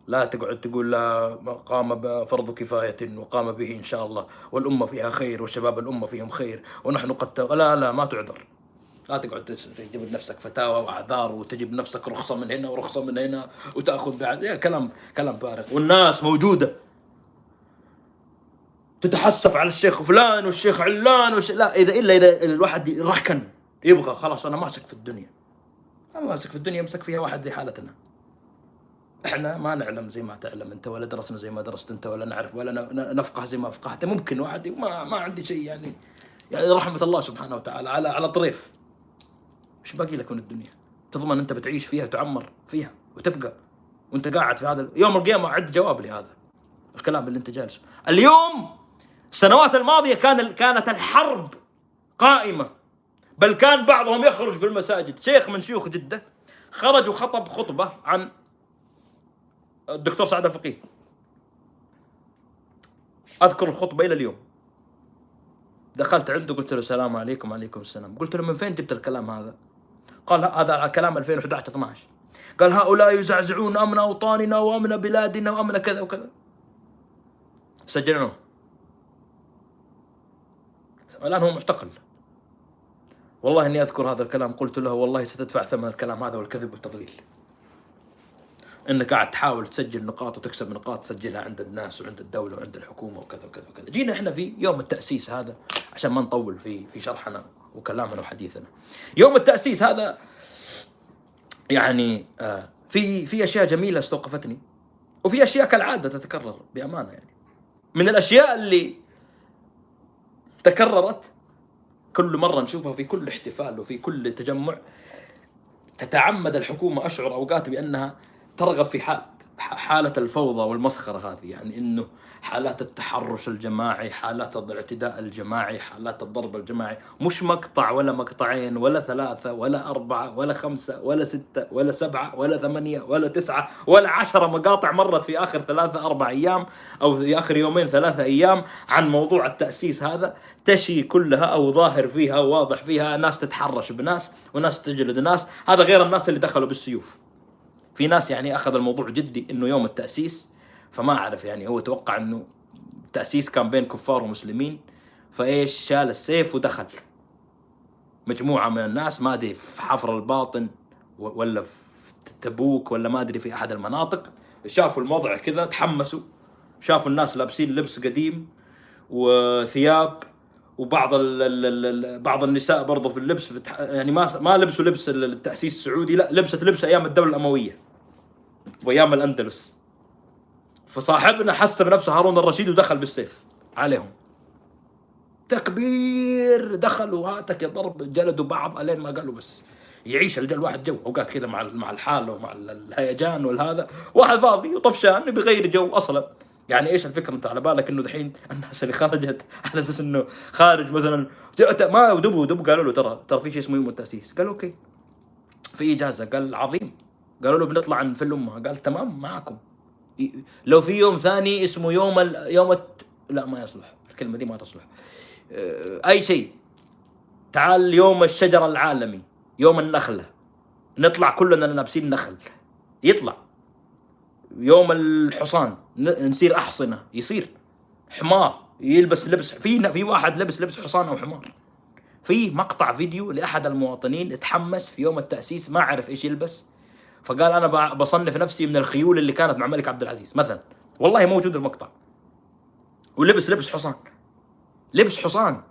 S1: لا تقعد تقول لا قام بفرض كفاية وقام به إن شاء الله. والأمة فيها خير وشباب الأمة فيهم خير. ونحن قد لا لا ما تعذر. لا تقعد تجيب لنفسك فتاوى وأعذار وتجيب نفسك رخصة من هنا ورخصة من هنا وتأخذ بعد. كلام كلام فارغ. والناس موجودة. تتحسف على الشيخ فلان والشيخ علان والش... لا إذا إلا إذا الواحد ركن يبغى خلاص أنا ماسك في الدنيا. ماسك في الدنيا يمسك فيها واحد زي حالتنا. إحنا ما نعلم زي ما تعلم أنت ولا درسنا زي ما درست أنت ولا نعرف ولا نفقه زي ما فقهت. ممكن واحد ما ما عندي شيء يعني يعني رحمة الله سبحانه وتعالى على على طريف. إيش باقي لك من الدنيا؟ تضمن أنت بتعيش فيها تعمر فيها وتبقى. وأنت قاعد في هذا يوم القيامة عد جواب لهذا الكلام اللي أنت جالس اليوم السنوات الماضية كان كانت الحرب قائمة بل كان بعضهم يخرج في المساجد. شيخ من شيوخ جدة خرج وخطب خطبة عن الدكتور سعد الفقيه. أذكر الخطبة إلى اليوم. دخلت عنده قلت له السلام عليكم وعليكم السلام. قلت له من فين جبت الكلام هذا؟ قال هذا كلام 2011 12 قال هؤلاء يزعزعون امن اوطاننا وأمن بلادنا وأمن كذا وكذا. سجنوه الان هو معتقل. والله إني أذكر هذا الكلام قلت له والله ستدفع ثمن الكلام هذا والكذب والتضليل. إنك قاعد تحاول تسجل نقاط وتكسب نقاط تسجلها عند الناس وعند الدولة وعند الحكومة وكذا وكذا وكذا. جينا إحنا في يوم التأسيس هذا عشان ما نطول في في شرحنا وكلامنا وحديثنا. يوم التأسيس هذا يعني آه في في أشياء جميلة استوقفتني وفي أشياء كالعادة تتكرر بأمانة يعني. من الأشياء اللي تكررت. كل مرة نشوفها في كل احتفال وفي كل تجمع تتعمد الحكومة أشعر أوقات بأنها ترغب في حال. حالة الفوضى والمسخرة هذه يعني إنه حالات التحرش الجماعي، حالات الاعتداء الجماعي، حالات الضرب الجماعي، مش مقطع ولا مقطعين ولا ثلاثة ولا أربعة ولا خمسة ولا ستة ولا سبعة ولا ثمانية ولا تسعة ولا عشرة مقاطع مرت في آخر ثلاثة أربع أيام أو في آخر يومين ثلاثة أيام عن موضوع التأسيس هذا تشي كلها أو ظاهر فيها واضح فيها ناس تتحرش بناس وناس تجلد ناس، هذا غير الناس اللي دخلوا بالسيوف. في ناس يعني أخذ الموضوع جدي إنه يوم التأسيس فما أعرف يعني هو توقع إنه التاسيس كان بين كفار ومسلمين فإيش شال السيف ودخل. مجموعة من الناس ما أدري في حفر الباطن ولا في تبوك ولا ما أدري في أحد المناطق شافوا الموضع كذا تحمسوا شافوا الناس لابسين لبس قديم وثياب وبعض ال ال ال بعض النساء برضه في اللبس يعني ما ما لبسوا لبس التأسيس السعودي لا لبست لبس أيام الدولة الأموية. وايام الأندلس. فصاحبنا حس بنفسه هارون الرشيد ودخل بالسيف عليهم. تكبير دخلوا هاتك يا ضرب جلدوا بعض ألين ما قالوا بس. يعيش الجل واحد جو. أوقات كذا مع مع الحاله ومع الهيجان والهذا. واحد فاضي وطفشان بغير جو أصلا. يعني إيش الفكرة أنت على بالك إنه دحين الناس اللي خرجت *laughs* على أساس إنه خارج مثلا؟ ما دبوا دبوا قالوا له ترى ترى في شيء اسمه يوم التأسيس. قال okay. في إجازة قال عظيم. قالوا له بنطلع نفل امها قال تمام معكم. لو في يوم ثاني اسمه يوم ال... يوم الت... لا ما يصلح. الكلمة دي ما تصلح. آه، أي شيء. تعال يوم الشجر العالمي يوم النخلة. نطلع كلنا لابسين نخل. يطلع. يوم الحصان نصير أحصنة. يصير. حمار. يلبس لبس في في واحد لبس لبس حصان أو حمار. في مقطع فيديو لأحد المواطنين تحمس في يوم التأسيس ما عرف إيش يلبس. فقال أنا بصنف نفسي من الخيول اللي كانت مع الملك عبد العزيز مثلا. والله موجود المقطع. ولبس لبس حصان. لبس حصان.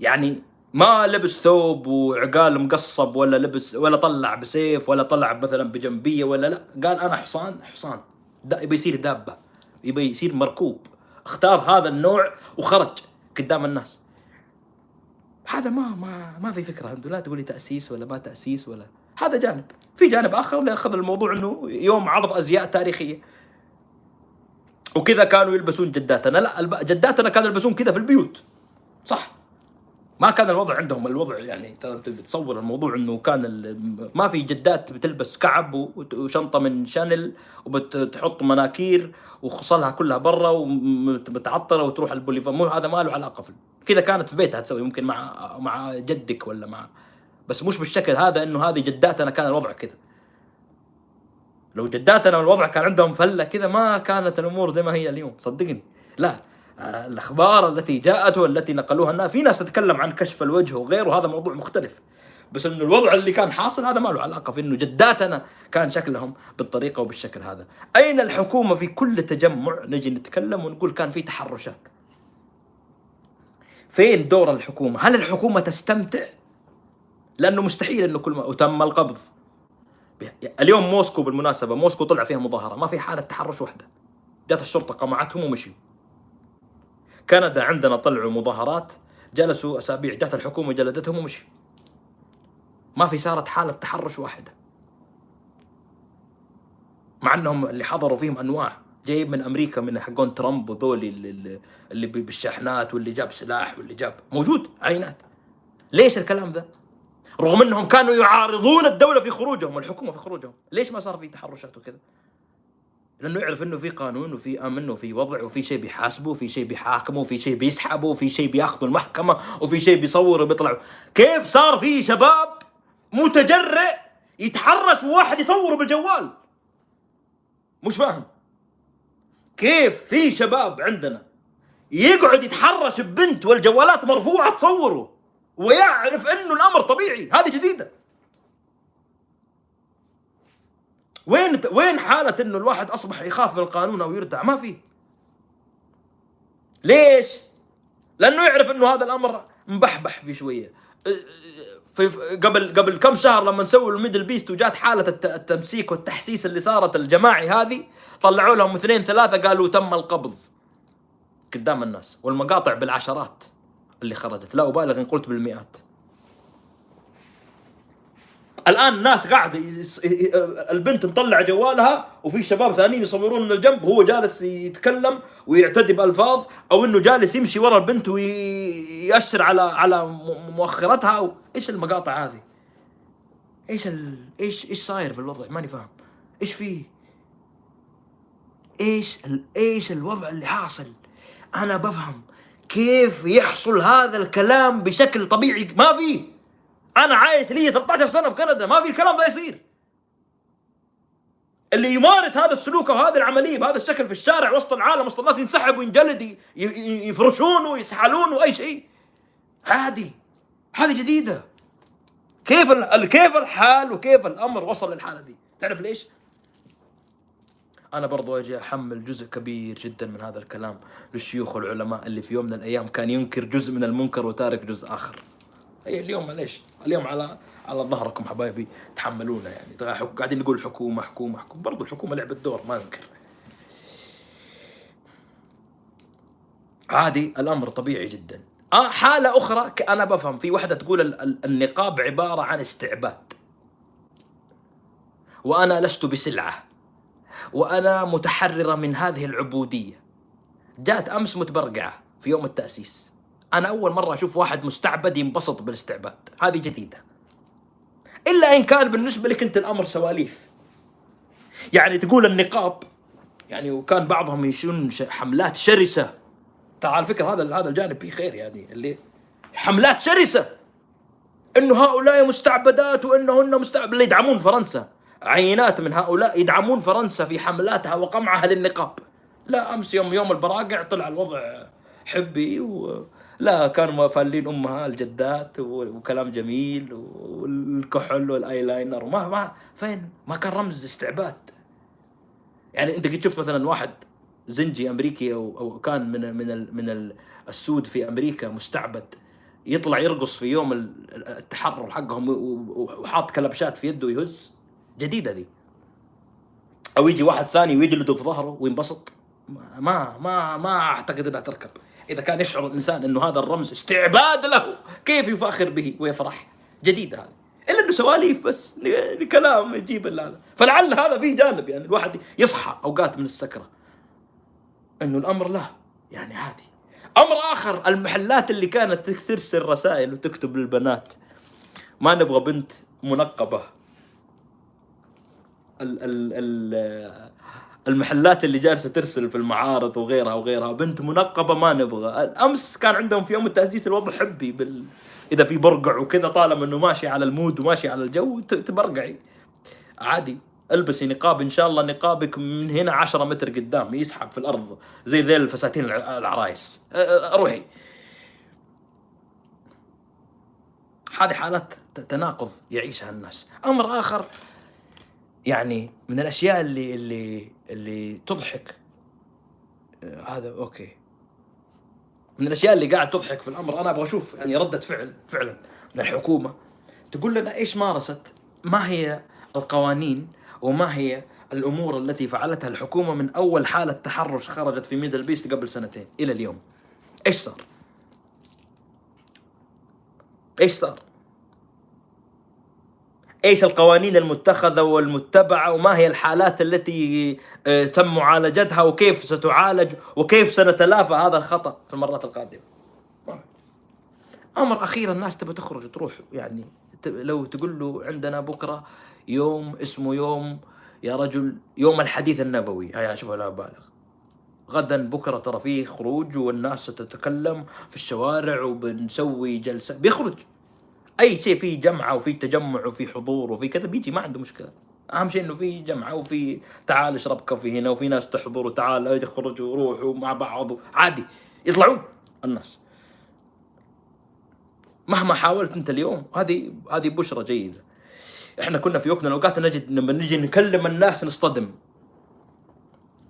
S1: يعني ما لبس ثوب وعقال مقصب ولا لبس ولا طلع بسيف ولا طلع مثلا بجنبية ولا لا. قال أنا حصان حصان. يبي يصير دابة. يبي يصير مركوب. اختار هذا النوع وخرج قدام الناس. هذا ما ما ما في فكرة. الحمد لله تقول لي تأسيس ولا ما تأسيس ولا هذا جانب. في جانب آخر ياخذ الموضوع إنه يوم عرض أزياء تاريخية. وكذا كانوا يلبسون جداتنا. لا جداتنا كانوا يلبسون كذا في البيوت. صح. ما كان الوضع عندهم. الوضع يعني تصور الموضوع إنه كان ما في جدات بتلبس كعب وشنطة من شانل وبتحط مناكير وخصلها كلها برا ومتعطرة وتروح البوليفارد مو هذا ما له علاقة في كذا كانت في بيتها تسوي. ممكن مع مع جدك ولا مع بس مش بالشكل هذا إنه هذه جداتنا كان الوضع كذا. لو جداتنا الوضع كان عندهم فلة كذا ما كانت الأمور زي ما هي اليوم. صدقني. لا الأخبار التي جاءت والتي نقلوها الناس في ناس تتكلم عن كشف الوجه وغيره هذا موضوع مختلف. بس إنه الوضع اللي كان حاصل هذا ما له علاقة في إنه جداتنا كان شكلهم بالطريقة وبالشكل هذا. أين الحكومة في كل تجمع؟ نجي نتكلم ونقول كان في تحرشات. فين دور الحكومة؟ هل الحكومة تستمتع؟ لأنه مستحيل إنه كل ما وتم القبض. اليوم موسكو بالمناسبة موسكو طلع فيها مظاهرة ما في حالة تحرش واحدة جات الشرطة قمعتهم ومشيوا. كندا عندنا طلعوا مظاهرات جلسوا أسابيع جات الحكومة جلدتهم ومشي ما في صارت حالة تحرش واحدة. مع إنهم اللي حضروا فيهم أنواع. جايب من أمريكا من حقون ترامب وذولي اللي, اللي بالشاحنات واللي جاب سلاح واللي جاب موجود عينات. ليش الكلام ذا؟ رغم انهم كانوا يعارضون الدولة في خروجهم الحكومة في خروجهم. ليش ما صار في تحرشات وكذا؟ لأنه يعرف إنه في قانون وفي أمن وفي وضع وفي شيء بيحاسبه وفي شيء بيحاكمه وفي شيء بيسحبه وفي شيء بياخذه المحكمة وفي شيء بيصوره وبيطلع كيف صار في شباب متجرئ يتحرش وواحد يصوره بالجوال؟ مش فاهم. كيف في شباب عندنا يقعد يتحرش ببنت والجوالات مرفوعة تصوره؟ ويعرف إنه الأمر طبيعي. هذه جديدة. وين وين حالة إنه الواحد أصبح يخاف من القانون أو يردع؟ ما في. ليش؟ لأنه يعرف إنه هذا الأمر مبحبح في شوية. في قبل قبل كم شهر لما نسوي الميدل بيست وجات حالة التمسيك والتحسيس اللي صارت الجماعي هذه طلعوا لهم اثنين ثلاثة قالوا تم القبض. قدام الناس والمقاطع بالعشرات. اللي خرجت لا أبالغ إن قلت بالمئات الآن الناس قاعدة البنت مطلعه جوالها وفي شباب ثانيين يصورون من الجنب وهو جالس يتكلم ويعتدي بألفاظ أو إنه جالس يمشي ورا البنت ويأشر على على مؤخرتها إيش المقاطع هذه؟ إيش ال... إيش إيش صاير في الوضع؟ ماني فاهم إيش فيه؟ إيش ال... إيش الوضع اللي حاصل؟ أنا بفهم كيف يحصل هذا الكلام بشكل طبيعي؟ ما في. أنا عايش لي 13 سنة في كندا ما في الكلام ده يصير. اللي يمارس هذا السلوك أو هذه العملية بهذا الشكل في الشارع وسط العالم وسط الناس ينسحب وينجلد يفرشونه ويسحلونه اي شيء. عادي. هذه جديدة. كيف كيف الحال وكيف الأمر وصل للحالة دي؟ تعرف ليش؟ أنا برضو أجي أحمل جزء كبير جدا من هذا الكلام للشيوخ والعلماء اللي في يوم من الأيام كان ينكر جزء من المنكر وتارك جزء آخر. هي اليوم معليش اليوم على على ظهركم حبايبي تحملونا يعني. قاعدين نقول حكومة حكومة حكومة. برضو الحكومة لعبت دور ما أنكر. عادي الأمر طبيعي جدا. آه حالة أخرى أنا بفهم. في واحدة تقول النقاب عبارة عن استعباد. وأنا لست بسلعة. وأنا متحررة من هذه العبودية. جاءت أمس متبرقعة في يوم التأسيس. أنا أول مرة أشوف واحد مستعبد ينبسط بالاستعباد. هذه جديدة. إلا إن كان بالنسبة لك أنت الأمر سواليف. يعني تقول النقاب يعني وكان بعضهم يشون حملات شرسة. تعال على فكرة هذا هذا الجانب فيه خير يعني اللي حملات شرسة. إنه هؤلاء مستعبدات وإنهن مستعبد اللي يدعمون فرنسا. عينات من هؤلاء يدعمون فرنسا في حملاتها وقمعها للنقاب. لا أمس يوم يوم البراقع طلع الوضع حبي و لا كانوا فالين أمها الجدات وكلام جميل والكحل والأيلاينر. وما ما فين؟ ما كان رمز استعباد. يعني أنت قد شفت مثلا واحد زنجي أمريكي أو أو كان من من من السود في أمريكا مستعبد يطلع يرقص في يوم التحرر حقهم وحاط كلبشات في يده ويهز. جديدة ذي. أو يجي واحد ثاني ويجلده في ظهره وينبسط. ما ما ما أعتقد انها تركب. إذا كان يشعر الإنسان إنه هذا الرمز استعباد له كيف يفاخر به ويفرح؟ جديد هذا إلا إنه سواليف بس كلام يجيب هذا. فلعل هذا فيه جانب يعني الواحد يصحى أوقات من السكرة. إنه الأمر لا يعني عادي. أمر آخر المحلات اللي كانت ترسل رسائل وتكتب للبنات. ما نبغى بنت منقبة. ال ال ال المحلات اللي جالسة ترسل في المعارض وغيرها وغيرها. بنت منقبة ما نبغى. أمس كان عندهم في يوم التأسيس الوضع حبي بال إذا في برقع وكذا طالما إنه ماشي على المود وماشي على الجو تبرقعي. عادي. البسي نقاب إن شاء الله نقابك من هنا 10 متر قدام يسحب في الأرض. زي ذيل الفساتين العرايس. روحي. هذه حالات تناقض يعيشها الناس. أمر آخر يعني من الأشياء اللي اللي اللي تضحك. هذا okay. من الأشياء اللي قاعد تضحك في الأمر أنا أبغى أشوف يعني ردة فعل فعلا من الحكومة. تقول لنا إيش مارست؟ ما هي القوانين وما هي الأمور التي فعلتها الحكومة من أول حالة تحرش خرجت في MDLBEAST قبل سنتين إلى اليوم؟ إيش صار؟ إيش صار؟ إيش القوانين المتخذة والمتبعة وما هي الحالات التي آه، تم معالجتها وكيف ستعالج وكيف سنتلافى هذا الخطأ في المرات القادمة. أمر اخير الناس تبى تخرج تروح يعني لو تقول له عندنا بكرة يوم اسمه يوم يا رجل يوم الحديث النبوي. هيا شوف لا بالغ. غدا بكرة ترى فيه خروج والناس ستتكلم في الشوارع وبنسوي جلسة. بيخرج. أي شيء فيه جمعه وفيه تجمع وفيه حضور وفيه كذا بيجي ما عنده مشكلة. أهم شيء إنه في جمعه وفي تعال اشرب كافي هنا وفي ناس تحضر وتعال يخرجوا وروحوا مع بعض عادي. يطلعون الناس. مهما حاولت أنت اليوم هذه هذه بشرى جيدة. إحنا كنا في وقت من الاوقات نجد لما نجي نكلم الناس نصطدم.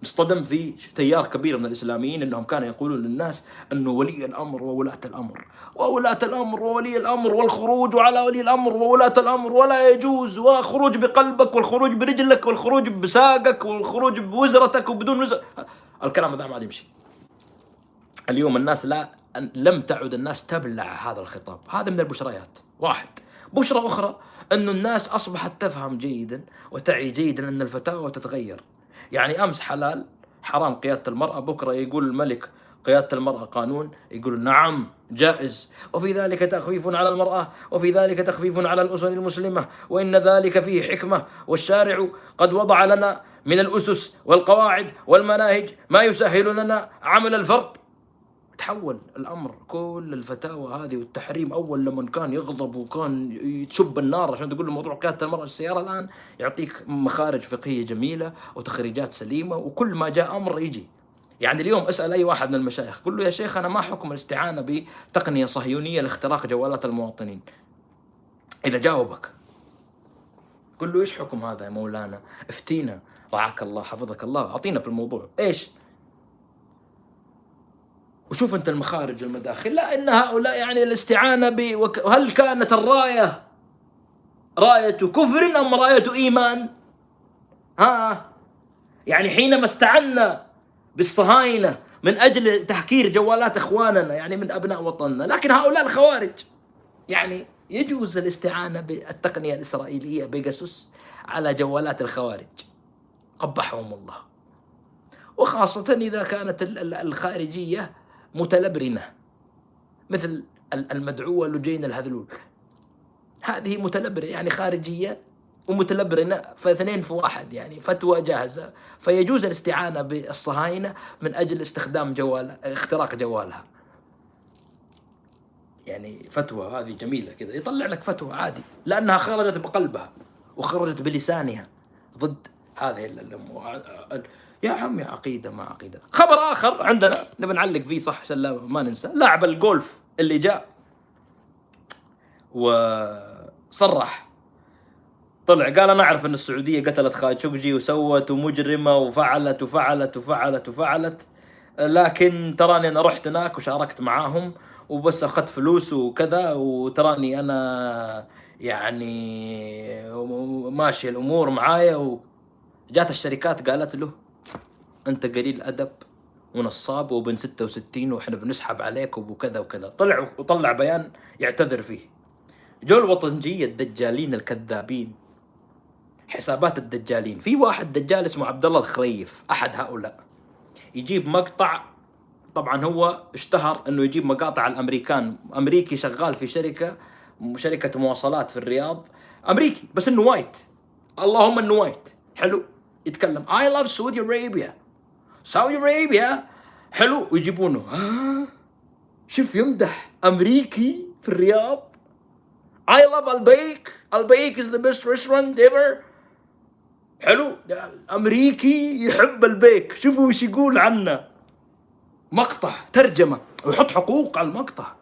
S1: نصطدم في تيار كبير من الإسلاميين أنهم كانوا يقولون للناس أنه ولي الأمر وولاة الأمر. وولاة الأمر وولي الأمر والخروج على ولي الأمر وولاة الأمر ولا يجوز. والخروج بقلبك والخروج برجلك والخروج بساقك والخروج بوزرتك وبدون وزر. الكلام هذا ما عاد يمشي. اليوم الناس لا لم تعد الناس تبلع هذا الخطاب. هذا من البشريات. واحد. بشرى أخرى أن الناس أصبحت تفهم جيدا وتعي جيدا أن الفتاوى تتغير. يعني أمس حلال حرام قيادة المرأة بكرة يقول الملك قيادة المرأة قانون يقول نعم جائز. وفي ذلك تخفيف على المرأة وفي ذلك تخفيف على الأسر المسلمة وإن ذلك فيه حكمة. والشارع قد وضع لنا من الأسس والقواعد والمناهج ما يسهل لنا عمل الفرد. تحول الأمر كل الفتاوى هذه والتحريم أول لما كان يغضب وكان يتشب النار عشان تقول له موضوع قيادة المرأة السيارة الآن يعطيك مخارج فقهية جميلة وتخريجات سليمة وكل ما جاء أمر يجي. يعني اليوم أسأل أي واحد من المشايخ قل له يا شيخ أنا ما حكم الاستعانة بتقنية صهيونية لاختراق جوالات المواطنين؟ إذا جاوبك. قل له إيش حكم هذا يا مولانا؟ افتينا. رعاك الله حفظك الله. أعطينا في الموضوع. إيش؟ وشوف أنت المخارج والمداخل لا إن هؤلاء يعني الاستعانة ب وهل كانت الراية راية كفر أم راية إيمان؟ ها؟ يعني حينما استعنا بالصهاينة من أجل تهكير جوالات إخواننا يعني من أبناء وطننا، لكن هؤلاء الخوارج يعني يجوز الاستعانة بالتقنية الإسرائيلية بيجاسوس على جوالات الخوارج. قبحهم الله. وخاصة إذا كانت الخارجية متلبرنة مثل المدعوة لجين الهذلول. هذه متلبرة يعني خارجية ومتلبرنة فاثنين في واحد يعني فتوى جاهزة. فيجوز الاستعانة بالصهاينة من أجل استخدام جوال اختراق جوالها. يعني فتوى هذه جميلة كذا يطلع لك فتوى عادي لأنها خرجت بقلبها وخرجت بلسانها ضد هذه يا عمي عقيدة ما عقيدة. خبر آخر عندنا نبي نعلق فيه صح عشان ما ننسى. لاعب الجولف اللي جاء وصرح. طلع قال أنا أعرف إن السعودية قتلت خاشقجي وسوت ومجرمة وفعلت وفعلت وفعلت وفعلت. لكن تراني أنا رحت هناك وشاركت معاهم وبس أخذت فلوس وكذا. وتراني أنا يعني ماشي الأمور معايا وجات الشركات قالت له أنت قليل ادب ونصاب وبن 66 وإحنا بنسحب عليك وكذا وكذا. طلع وطلع بيان يعتذر فيه. جو الوطنجيه الدجالين الكذابين. حسابات الدجالين. في واحد دجال اسمه عبد الله الخريف أحد هؤلاء. يجيب مقطع طبعا هو اشتهر إنه يجيب مقاطع الأمريكان. أمريكي شغال في شركة شركة مواصلات في الرياض. أمريكي بس إنه white. اللهم إنه white. حلو. يتكلم I love Saudi Arabia. Saudi Arabia حلو ويجيبونه شوف يمدح امريكي في الرياض I love البيك البيك is the best restaurant ever. حلو امريكي يحب البيك شوفوا وش يقول عنه مقطع ترجمه ويحط حقوق على المقطع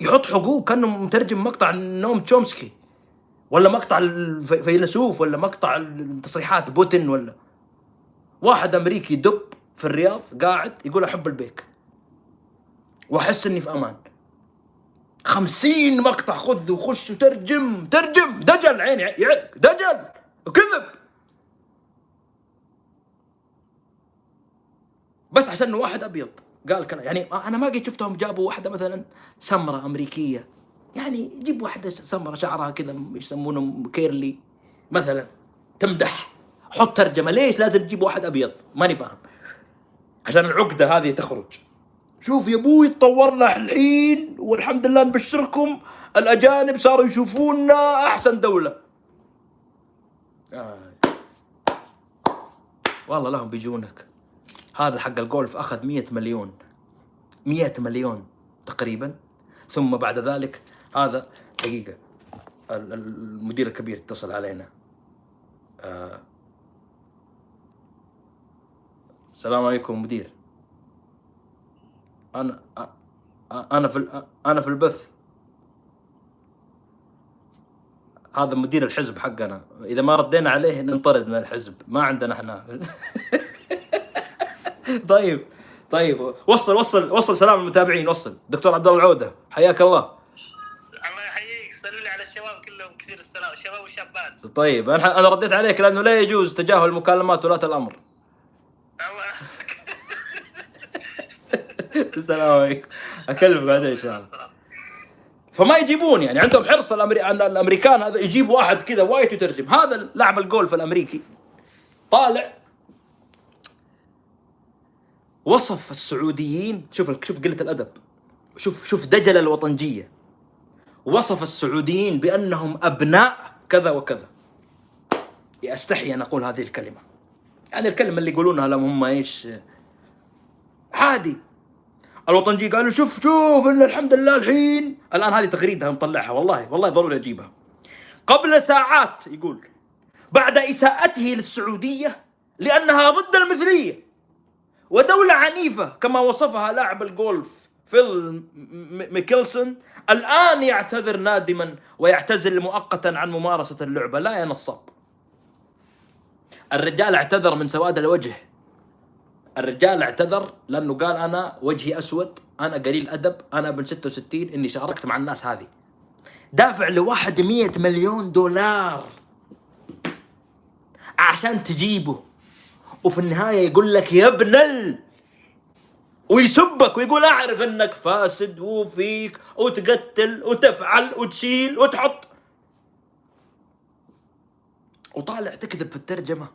S1: يحط حقوق كانه مترجم مقطع نوم تشومسكي ولا مقطع الفيلسوف ولا مقطع التصريحات بوتين ولا واحد أمريكي دب في الرياض قاعد يقول أحب البيك. وأحس إني في أمان. خمسين مقطع خذ وخش وترجم ترجم. دجل عيني يعق. دجل. وكذب. بس عشان واحد أبيض. قال كلام. يعني أنا ما قد شفتهم جابوا واحدة مثلا سمرة أمريكية. يعني جيب واحدة سمرة شعرها كذا يسمونه كيرلي. مثلا. تمدح. حط ترجمة. ليش لازم تجيب واحد أبيض؟ ماني فاهم. عشان العقدة هذه تخرج. شوف يا أبوي تطورنا الحين والحمد لله نبشركم. الأجانب صاروا يشوفونا أحسن دولة. آه. والله لهم بيجونك. هذا حق الجولف أخذ مية مليون. مية مليون تقريبا. ثم بعد ذلك هذا دقيقة ال- ال- المدير الكبير اتصل علينا. آه. السلام عليكم مدير. أنا أنا في أنا في البث. هذا مدير الحزب حقنا. إذا ما ردينا عليه ننطرد من الحزب. ما عندنا إحنا. *laughs* طيب طيب. وصل وصل وصل سلام المتابعين. وصل. دكتور عبد الله العودة حياك الله.
S2: الله يحييك. صلوا لي على الشباب كلهم. كثير السلام. الشباب والشابات
S1: طيب أنا رديت عليك لأنه لا يجوز تجاهل مكالمات ولاة الأمر
S2: الله
S1: السلام عليكم. أكلمك بعدين إن شاء الله. فما يجيبون يعني عندهم حرص الأمري... الأمريكان هذا يجيب واحد كذا وايت يترجم. هذا لاعب الجولف الأمريكي. طالع. وصف السعوديين شوف شوف قلة الأدب. شوف شوف دجل الوطنجية. وصف السعوديين بأنهم أبناء كذا وكذا. أستحي أن أقول هذه الكلمة. يعني الكلمة اللي يقولونها لهم هم إيش؟ عادي. الوطنجي قالوا شوف شوف إن الحمد لله الحين. الآن هذه تغريدة مطلعها والله والله ضروري أجيبها. قبل ساعات يقول بعد إساءته للسعودية لأنها ضد المثلية. ودولة عنيفة كما وصفها لاعب الجولف فيل ميكلسون الآن يعتذر نادما ويعتزل مؤقتا عن ممارسة اللعبة لا يا نصاب الرجال اعتذر من سواد الوجه. الرجال اعتذر لأنه قال أنا وجهي أسود أنا قليل ادب أنا ابن 66 إني شاركت مع الناس هذه. دافع لواحد 100 مليون دولار عشان تجيبه. وفي النهاية يقول لك يا ابن ال ويسبك ويقول أعرف إنك فاسد وفيك وتقتل وتفعل وتشيل وتحط. وطالع تكذب في الترجمة.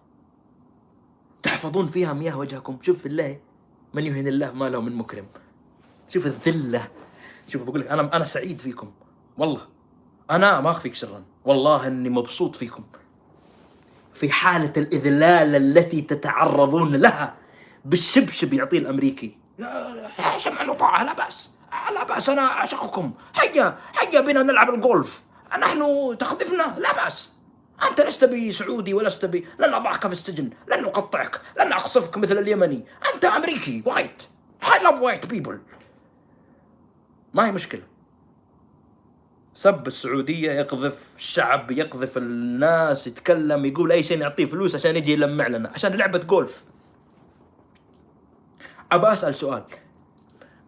S1: تحفظون فيها مياه وجهكم. شوف بالله من يهن الله ما له من مكرم. شوف الذلة. شوف بقول لك أنا أنا سعيد فيكم. والله. أنا ما أخفيك سرا والله إني مبسوط فيكم. في حالة الإذلال التي تتعرضون لها بالشبشب يعطيه الأمريكي. يا سمعا وطاعة لا بأس. لا بأس أنا أعشقكم. هيا هيا بنا نلعب الجولف نحن تقذفنا لا بأس. أنت لست بي سعودي ولست بي لن أضعك في السجن لن أقطعك لن أقصفك مثل اليمني. أنت أمريكي white I love white people. ما هي مشكلة؟ سب السعودية يقذف الشعب يقذف الناس يتكلم يقول أي شيء نعطيه فلوس عشان يجي يلمع لنا عشان لعبة جولف. أبى أسأل سؤال.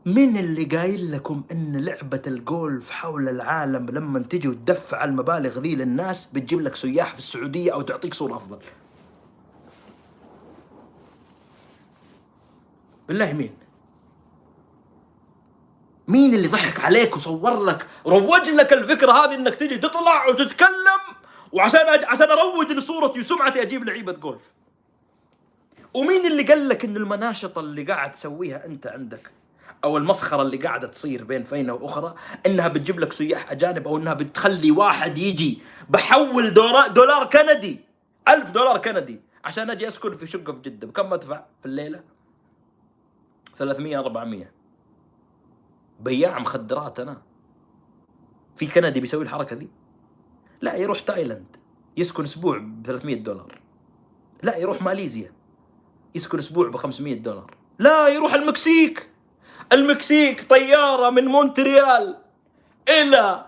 S1: مين اللي قايل لكم إن لعبة الجولف حول العالم لما تجي وتدفع المبالغ ذي للناس بتجيب لك سياح في السعودية أو تعطيك صورة أفضل. بالله مين؟ مين اللي ضحك عليك وصور لك روج لك الفكرة هذه إنك تجي تطلع وتتكلم وعشان أج... عشان أروج لصورتي وسمعتي أجيب لعيبة جولف. ومين اللي قال لك إن المناشطة اللي قاعد تسويها أنت عندك؟ أو المسخرة اللي قاعدة تصير بين فينة وأخرى إنها بتجيب لك سياح أجانب أو إنها بتخلي واحد يجي بحول دولار, دولار كندي ألف دولار كندي عشان أجي أسكن في شقة في جدة. بكم أدفع في الليلة؟ 300 400 بياع مخدرات أنا. في كندي بيسوي الحركة دي؟ لا يروح تايلاند يسكن أسبوع ب 300 دولار. لا يروح ماليزيا يسكن أسبوع ب 500 دولار. لا يروح المكسيك. المكسيك طيارة من مونتريال إلى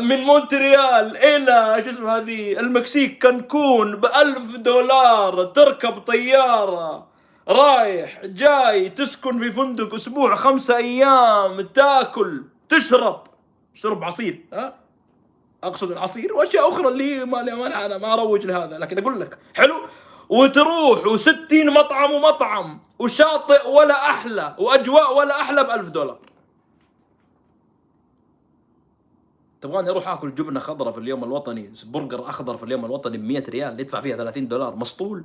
S1: من مونتريال إلى شو اسمه هذه؟ المكسيك كانكون بألف دولار تركب طيارة رايح جاي تسكن في فندق أسبوع خمسة أيام تاكل تشرب. شرب عصير ها؟ أقصد العصير وأشياء أخرى اللي ما أنا ما أروج لهذا لكن أقول لك حلو؟ وتروح وستين مطعم ومطعم وشاطئ ولا أحلى وأجواء ولا أحلى بألف دولار. تبغاني أروح آكل جبنة خضراء في اليوم الوطني؟ برجر أخضر في اليوم الوطني ب 100 ريال يدفع فيها 30 دولار. مسطول.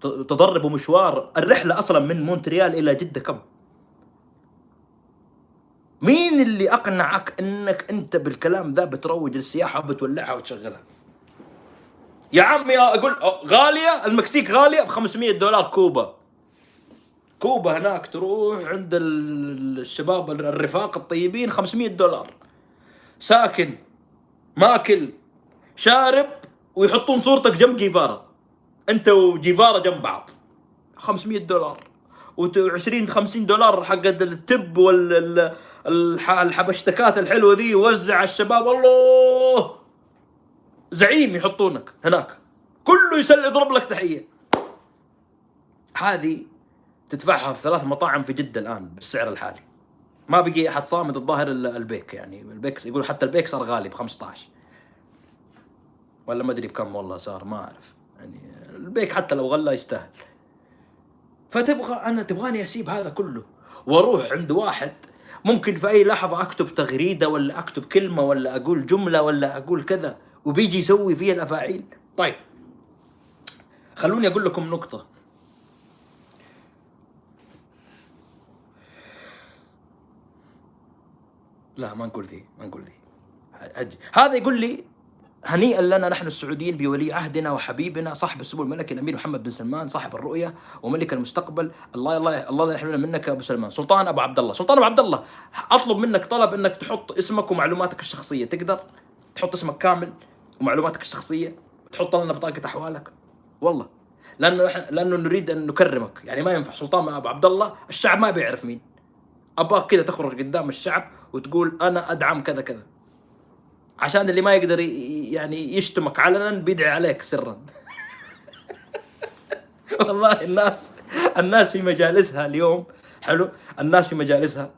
S1: ت- تضربوا مشوار. الرحلة أصلا من مونتريال إلى جدة كم؟ مين اللي أقنعك إنك أنت بالكلام ذا بتروج للسياحه وبتولعها وتشغلها؟ يا عمي أقول غالية المكسيك غالية ب 500 دولار كوبا. كوبا هناك تروح عند ال- الشباب الرفاق الطيبين 500 دولار. ساكن ماكل شارب ويحطون صورتك جنب جيفارا. أنت وجيفارا جنب بعض. 500 دولار. و20 50 دولار حق التب والحبشتكات الحلوة ذي وزع الشباب الله! زعيم يحطونك هناك. كله يسل يضرب لك تحية. هذه تدفعها في ثلاث مطاعم في جدة الآن بالسعر الحالي. ما بقي أحد صامد الظاهر البيك يعني. البيك يقول حتى البيك صار غالي ب 15 ولا ما أدري بكم والله صار ما أعرف. يعني البيك حتى لو غلى يستاهل. فتبغى أنا تبغاني أسيب هذا كله وأروح عند واحد ممكن في أي لحظة أكتب تغريدة ولا أكتب كلمة ولا أقول جملة ولا أقول كذا. وبيجي يسوي فيها الأفاعيل. طيب خلوني أقول لكم نقطة. لا ما نقول ذي ما نقول ذي. هذا يقول لي هنيئا لنا نحن السعوديين بولي عهدنا وحبيبنا صاحب السمو الملكي الأمير محمد بن سلمان صاحب الرؤية وملك المستقبل. الله الله الله لا يحرمنا منك أبو سلمان. سلطان أبو عبد الله سلطان أبو عبد الله أطلب منك طلب إنك تحط اسمك ومعلوماتك الشخصية. تقدر تحط اسمك كامل؟ ومعلوماتك الشخصية تحط لنا بطاقة أحوالك. والله. لأنه لأنه نريد أن نكرمك. يعني ما ينفع. سلطان أبو عبد الله الشعب ما بيعرف مين. ابغاك كذا تخرج قدام الشعب وتقول أنا أدعم كذا كذا. عشان اللي ما يقدر يعني يشتمك علنا بيدعي عليك سرا. *laughs* والله الناس الناس في مجالسها اليوم حلو؟ الناس في مجالسها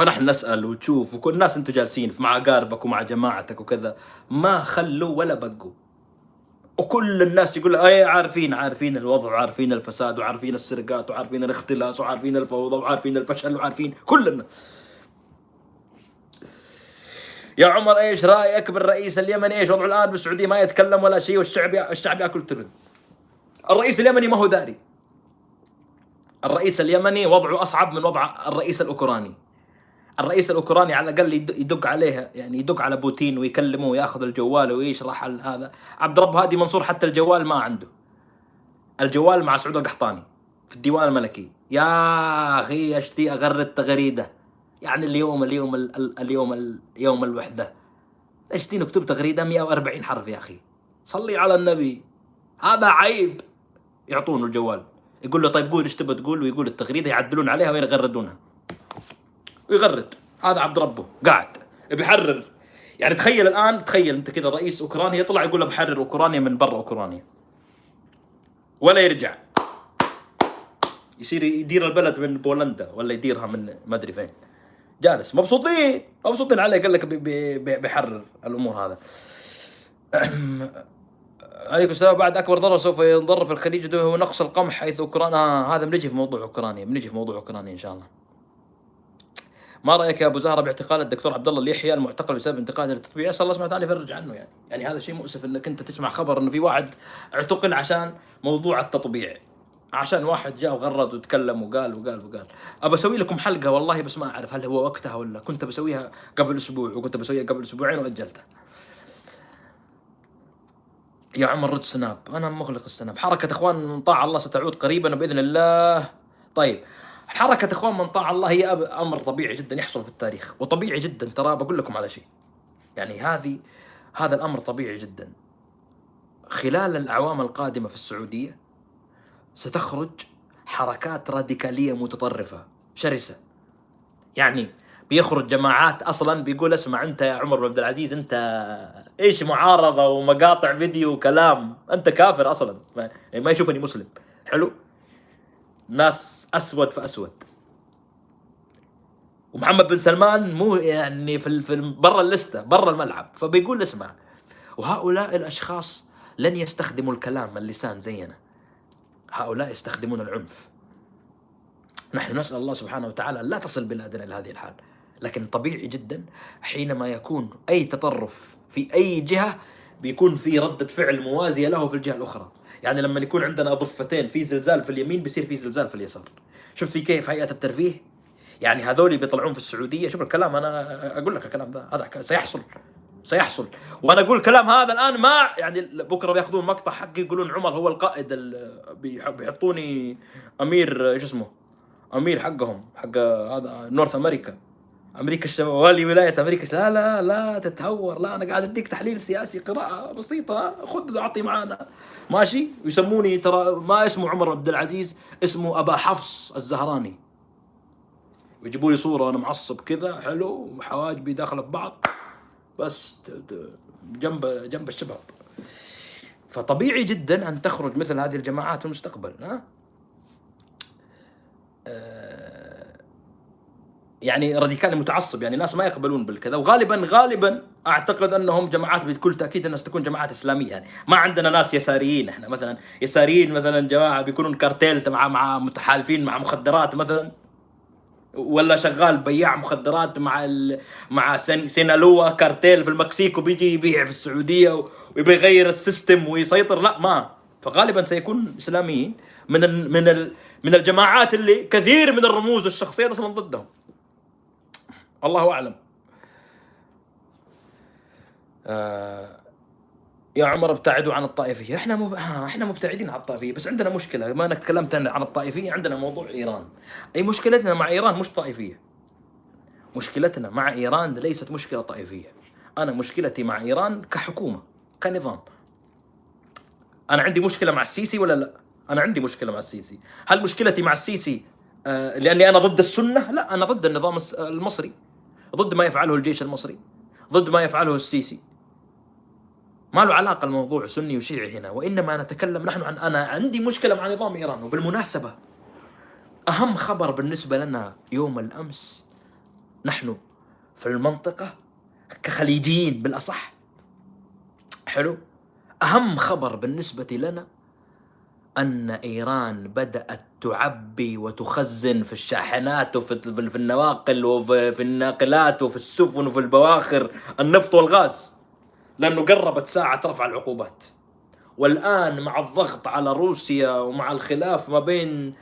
S1: ونحن نسأل وتشوف وكل الناس أنتم جالسين مع اقاربك ومع جماعتك وكذا ما خلوا ولا بقوا. وكل الناس يقول اي عارفين عارفين الوضع وعارفين الفساد وعارفين السرقات وعارفين الاختلاس وعارفين الفوضى وعارفين الفشل وعارفين كل الناس يا عمر إيش رأيك بالرئيس اليمني؟ إيش وضعه الآن بالسعودية؟ ما يتكلم ولا شيء والشعب الشعب ياكل ترند. الرئيس اليمني ما هو داري. الرئيس اليمني وضعه أصعب من وضع الرئيس الأوكراني. الرئيس الأوكراني على الأقل يدق عليها يعني يدق على بوتين ويكلمه وياخذ الجوال ويشرح هذا. عبد رب هادي منصور حتى الجوال ما عنده. الجوال مع سعود القحطاني في الديوان الملكي. يا أخي اشتي اغرد تغريده يعني اليوم اليوم اليوم يوم الوحدة. إيش تي نكتب تغريدة 140 حرف يا أخي؟ صلي على النبي. هذا عيب. يعطونه الجوال. يقول له طيب قول إيش تبغى تقول؟ ويقول التغريدة يعدلون عليها ويغردونها. ويغرد. هذا عبد ربه. قاعد. بيحرر يعني تخيل الآن تخيل أنت كذا رئيس أوكرانيا يطلع يقول له بحرر أوكرانيا من برا أوكرانيا. ولا يرجع. يصير يدير البلد من بولندا ولا يديرها من ما أدري فين. جالس. مبسوطين. مبسوطين عليه. قال لك بيحرر الأمور هذا. *clears throat* عليكم السلام. بعد أكبر ضرر سوف ينضر في الخليج هو نقص القمح حيث اوكرانيا هذا بنجي في موضوع أوكرانيا. بنجي في موضوع أوكرانيا إن شاء الله. ما رأيك يا أبو زهرة باعتقال الدكتور عبد الله اليحيى المعتقل بسبب انتقاده للتطبيع اسال الله سبحانه وتعالى يفرج عنه يعني. يعني هذا شيء مؤسف إنك أنت تسمع خبر إنه في واحد اعتقل عشان موضوع التطبيع. عشان واحد جاء وغرد وتكلم وقال وقال وقال. أبى أسوي لكم حلقة والله بس ما أعرف هل هو وقتها ولا كنت بسويها قبل أسبوع وكنت بسويها قبل أسبوعين وأجلتها. يا عمر رد سناب. أنا مغلق السناب. حركة إخوان من طاع الله ستعود قريبا بإذن الله. طيب. حركة إخوان من طاع الله هي أمر طبيعي جدا يحصل في التاريخ وطبيعي جدا ترى بقول لكم على شيء. يعني هذه هذا الأمر طبيعي جدا. خلال الأعوام القادمة في السعودية ستخرج حركات راديكالية متطرفة شرسة. يعني بيخرج جماعات أصلا بيقول اسمع أنت يا عمر بن عبد العزيز أنت إيش معارضة ومقاطع فيديو وكلام؟ أنت كافر أصلا ما يعني يشوفني مسلم. حلو؟ ناس أسود فاسود ومحمد بن سلمان مو يعني في في برا اللستة برا الملعب فبيقول اسمع. وهؤلاء الأشخاص لن يستخدموا الكلام اللسان زينا. هؤلاء يستخدمون العنف. نحن نسأل الله سبحانه وتعالى لا تصل بلادنا إلى هذه الحال. لكن طبيعي جدا حينما يكون أي تطرف في أي جهة بيكون في ردة فعل موازية له في الجهة الأخرى. يعني لما يكون عندنا ضفتين في زلزال في اليمين بيصير في زلزال في اليسار. شفت في كيف هيئة الترفيه؟ يعني هذول بيطلعون في السعودية. شوف الكلام أنا أقول لك الكلام ده. هذا سيحصل سيحصل. وأنا أقول كلام هذا الآن ما يعني بكرة بيأخذون مقطع حقي يقولون عمر هو القائد بيحطوني أمير إيش اسمه؟ أمير حقهم حق هذا نورث أمريكا أمريكا الشماليه ولاية أمريكا لا لا لا تتهور لا أنا قاعد أديك تحليل سياسي قراءة بسيطة خذ اعطي معانا. ماشي؟ يسموني ترى ما اسمه عمر عبد العزيز اسمه أبا حفص الزهراني. ويجيبوا لي صورة وأنا معصب كذا حلو وحواجبي داخلة في بعض بس جنب جنب الشباب. فطبيعي جدا أن تخرج مثل هذه الجماعات في المستقبل ها؟ يعني راديكالي متعصب يعني ناس ما يقبلون بالكذا. وغالبا غالبا أعتقد أنهم جماعات بكل تأكيد الناس تكون جماعات إسلامية. يعني ما عندنا ناس يساريين. إحنا مثلا يساريين مثلا جماعة بيكونون كارتيل مع مع متحالفين مع مخدرات مثلا ولا شغال بياع مخدرات مع ال... مع سن... Sinaloa cartel في المكسيك وبيجي يبيع في السعودية ويبي يغير ال system ويسيطر. لا ما. فغالبا سيكون إسلاميين من ال... من ال... من الجماعات اللي كثير من الرموز والشخصيات أصلا ضدهم. الله أعلم. آه يا عمر ابتعدوا عن الطائفية. إحنا مب... ها إحنا مبتعدين عن الطائفية بس عندنا مشكلة. بما انك تكلمت عن الطائفية عندنا موضوع إيران. أي مشكلتنا مع إيران مش طائفية. مشكلتنا مع إيران ليست مشكلة طائفية. أنا مشكلتي مع إيران كحكومة كنظام. أنا عندي مشكلة مع السيسي ولا لا؟ أنا عندي مشكلة مع السيسي. هل مشكلتي مع السيسي آه لأني أنا ضد السنة؟ لا أنا ضد النظام المصري. ضد ما يفعله الجيش المصري ضد ما يفعله السيسي. ما له علاقة الموضوع سني وشيعي هنا وإنما نتكلم نحن عن أنا عندي مشكلة مع نظام إيران وبالمناسبة أهم خبر بالنسبة لنا يوم الأمس نحن في المنطقة كخليجيين بالأصح. حلو؟ أهم خبر بالنسبة لنا أن إيران بدأت تعبي وتخزن في الشاحنات وفي في النواقل وفي في الناقلات وفي السفن وفي البواخر النفط والغاز لأنه قربت ساعة رفع العقوبات. والآن مع الضغط على روسيا ومع الخلاف ما بين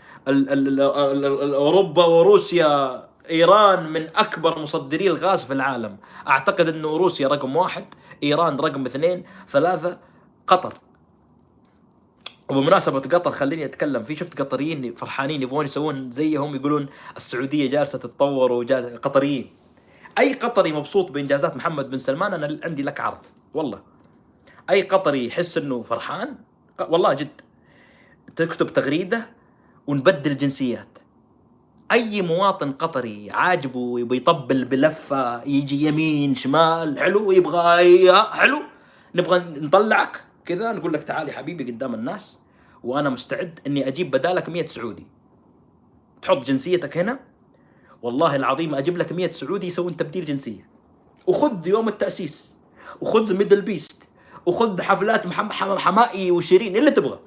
S1: أوروبا وروسيا إيران من أكبر مصدري الغاز في العالم. أعتقد إنه روسيا رقم واحد إيران رقم اثنين ثلاثة قطر. وبمناسبة قطر خليني أتكلم. في شفت قطريين فرحانين يبغون يسوون زيهم يقولون السعودية جالسة تتطور. قطريين. أي قطري مبسوط بإنجازات محمد بن سلمان؟ أنا عندي لك عرض. والله. أي قطري يحس إنه فرحان؟ والله جد. تكتب تغريدة ونبدل جنسيات أي مواطن قطري عاجبه يبي يطبل بلفة يجي يمين شمال حلو يبغى حلو؟ نبغى نطلعك؟ كذا نقول لك تعال يا حبيبي قدام الناس وأنا مستعد إني أجيب بدالك 100 سعودي. تحط جنسيتك هنا. والله العظيم أجيب لك 100 سعودي يسوون تبديل جنسية. وخذ يوم التأسيس وخذ MDLBEAST وخذ حفلات. حماقي وشيرين اللي تبغى.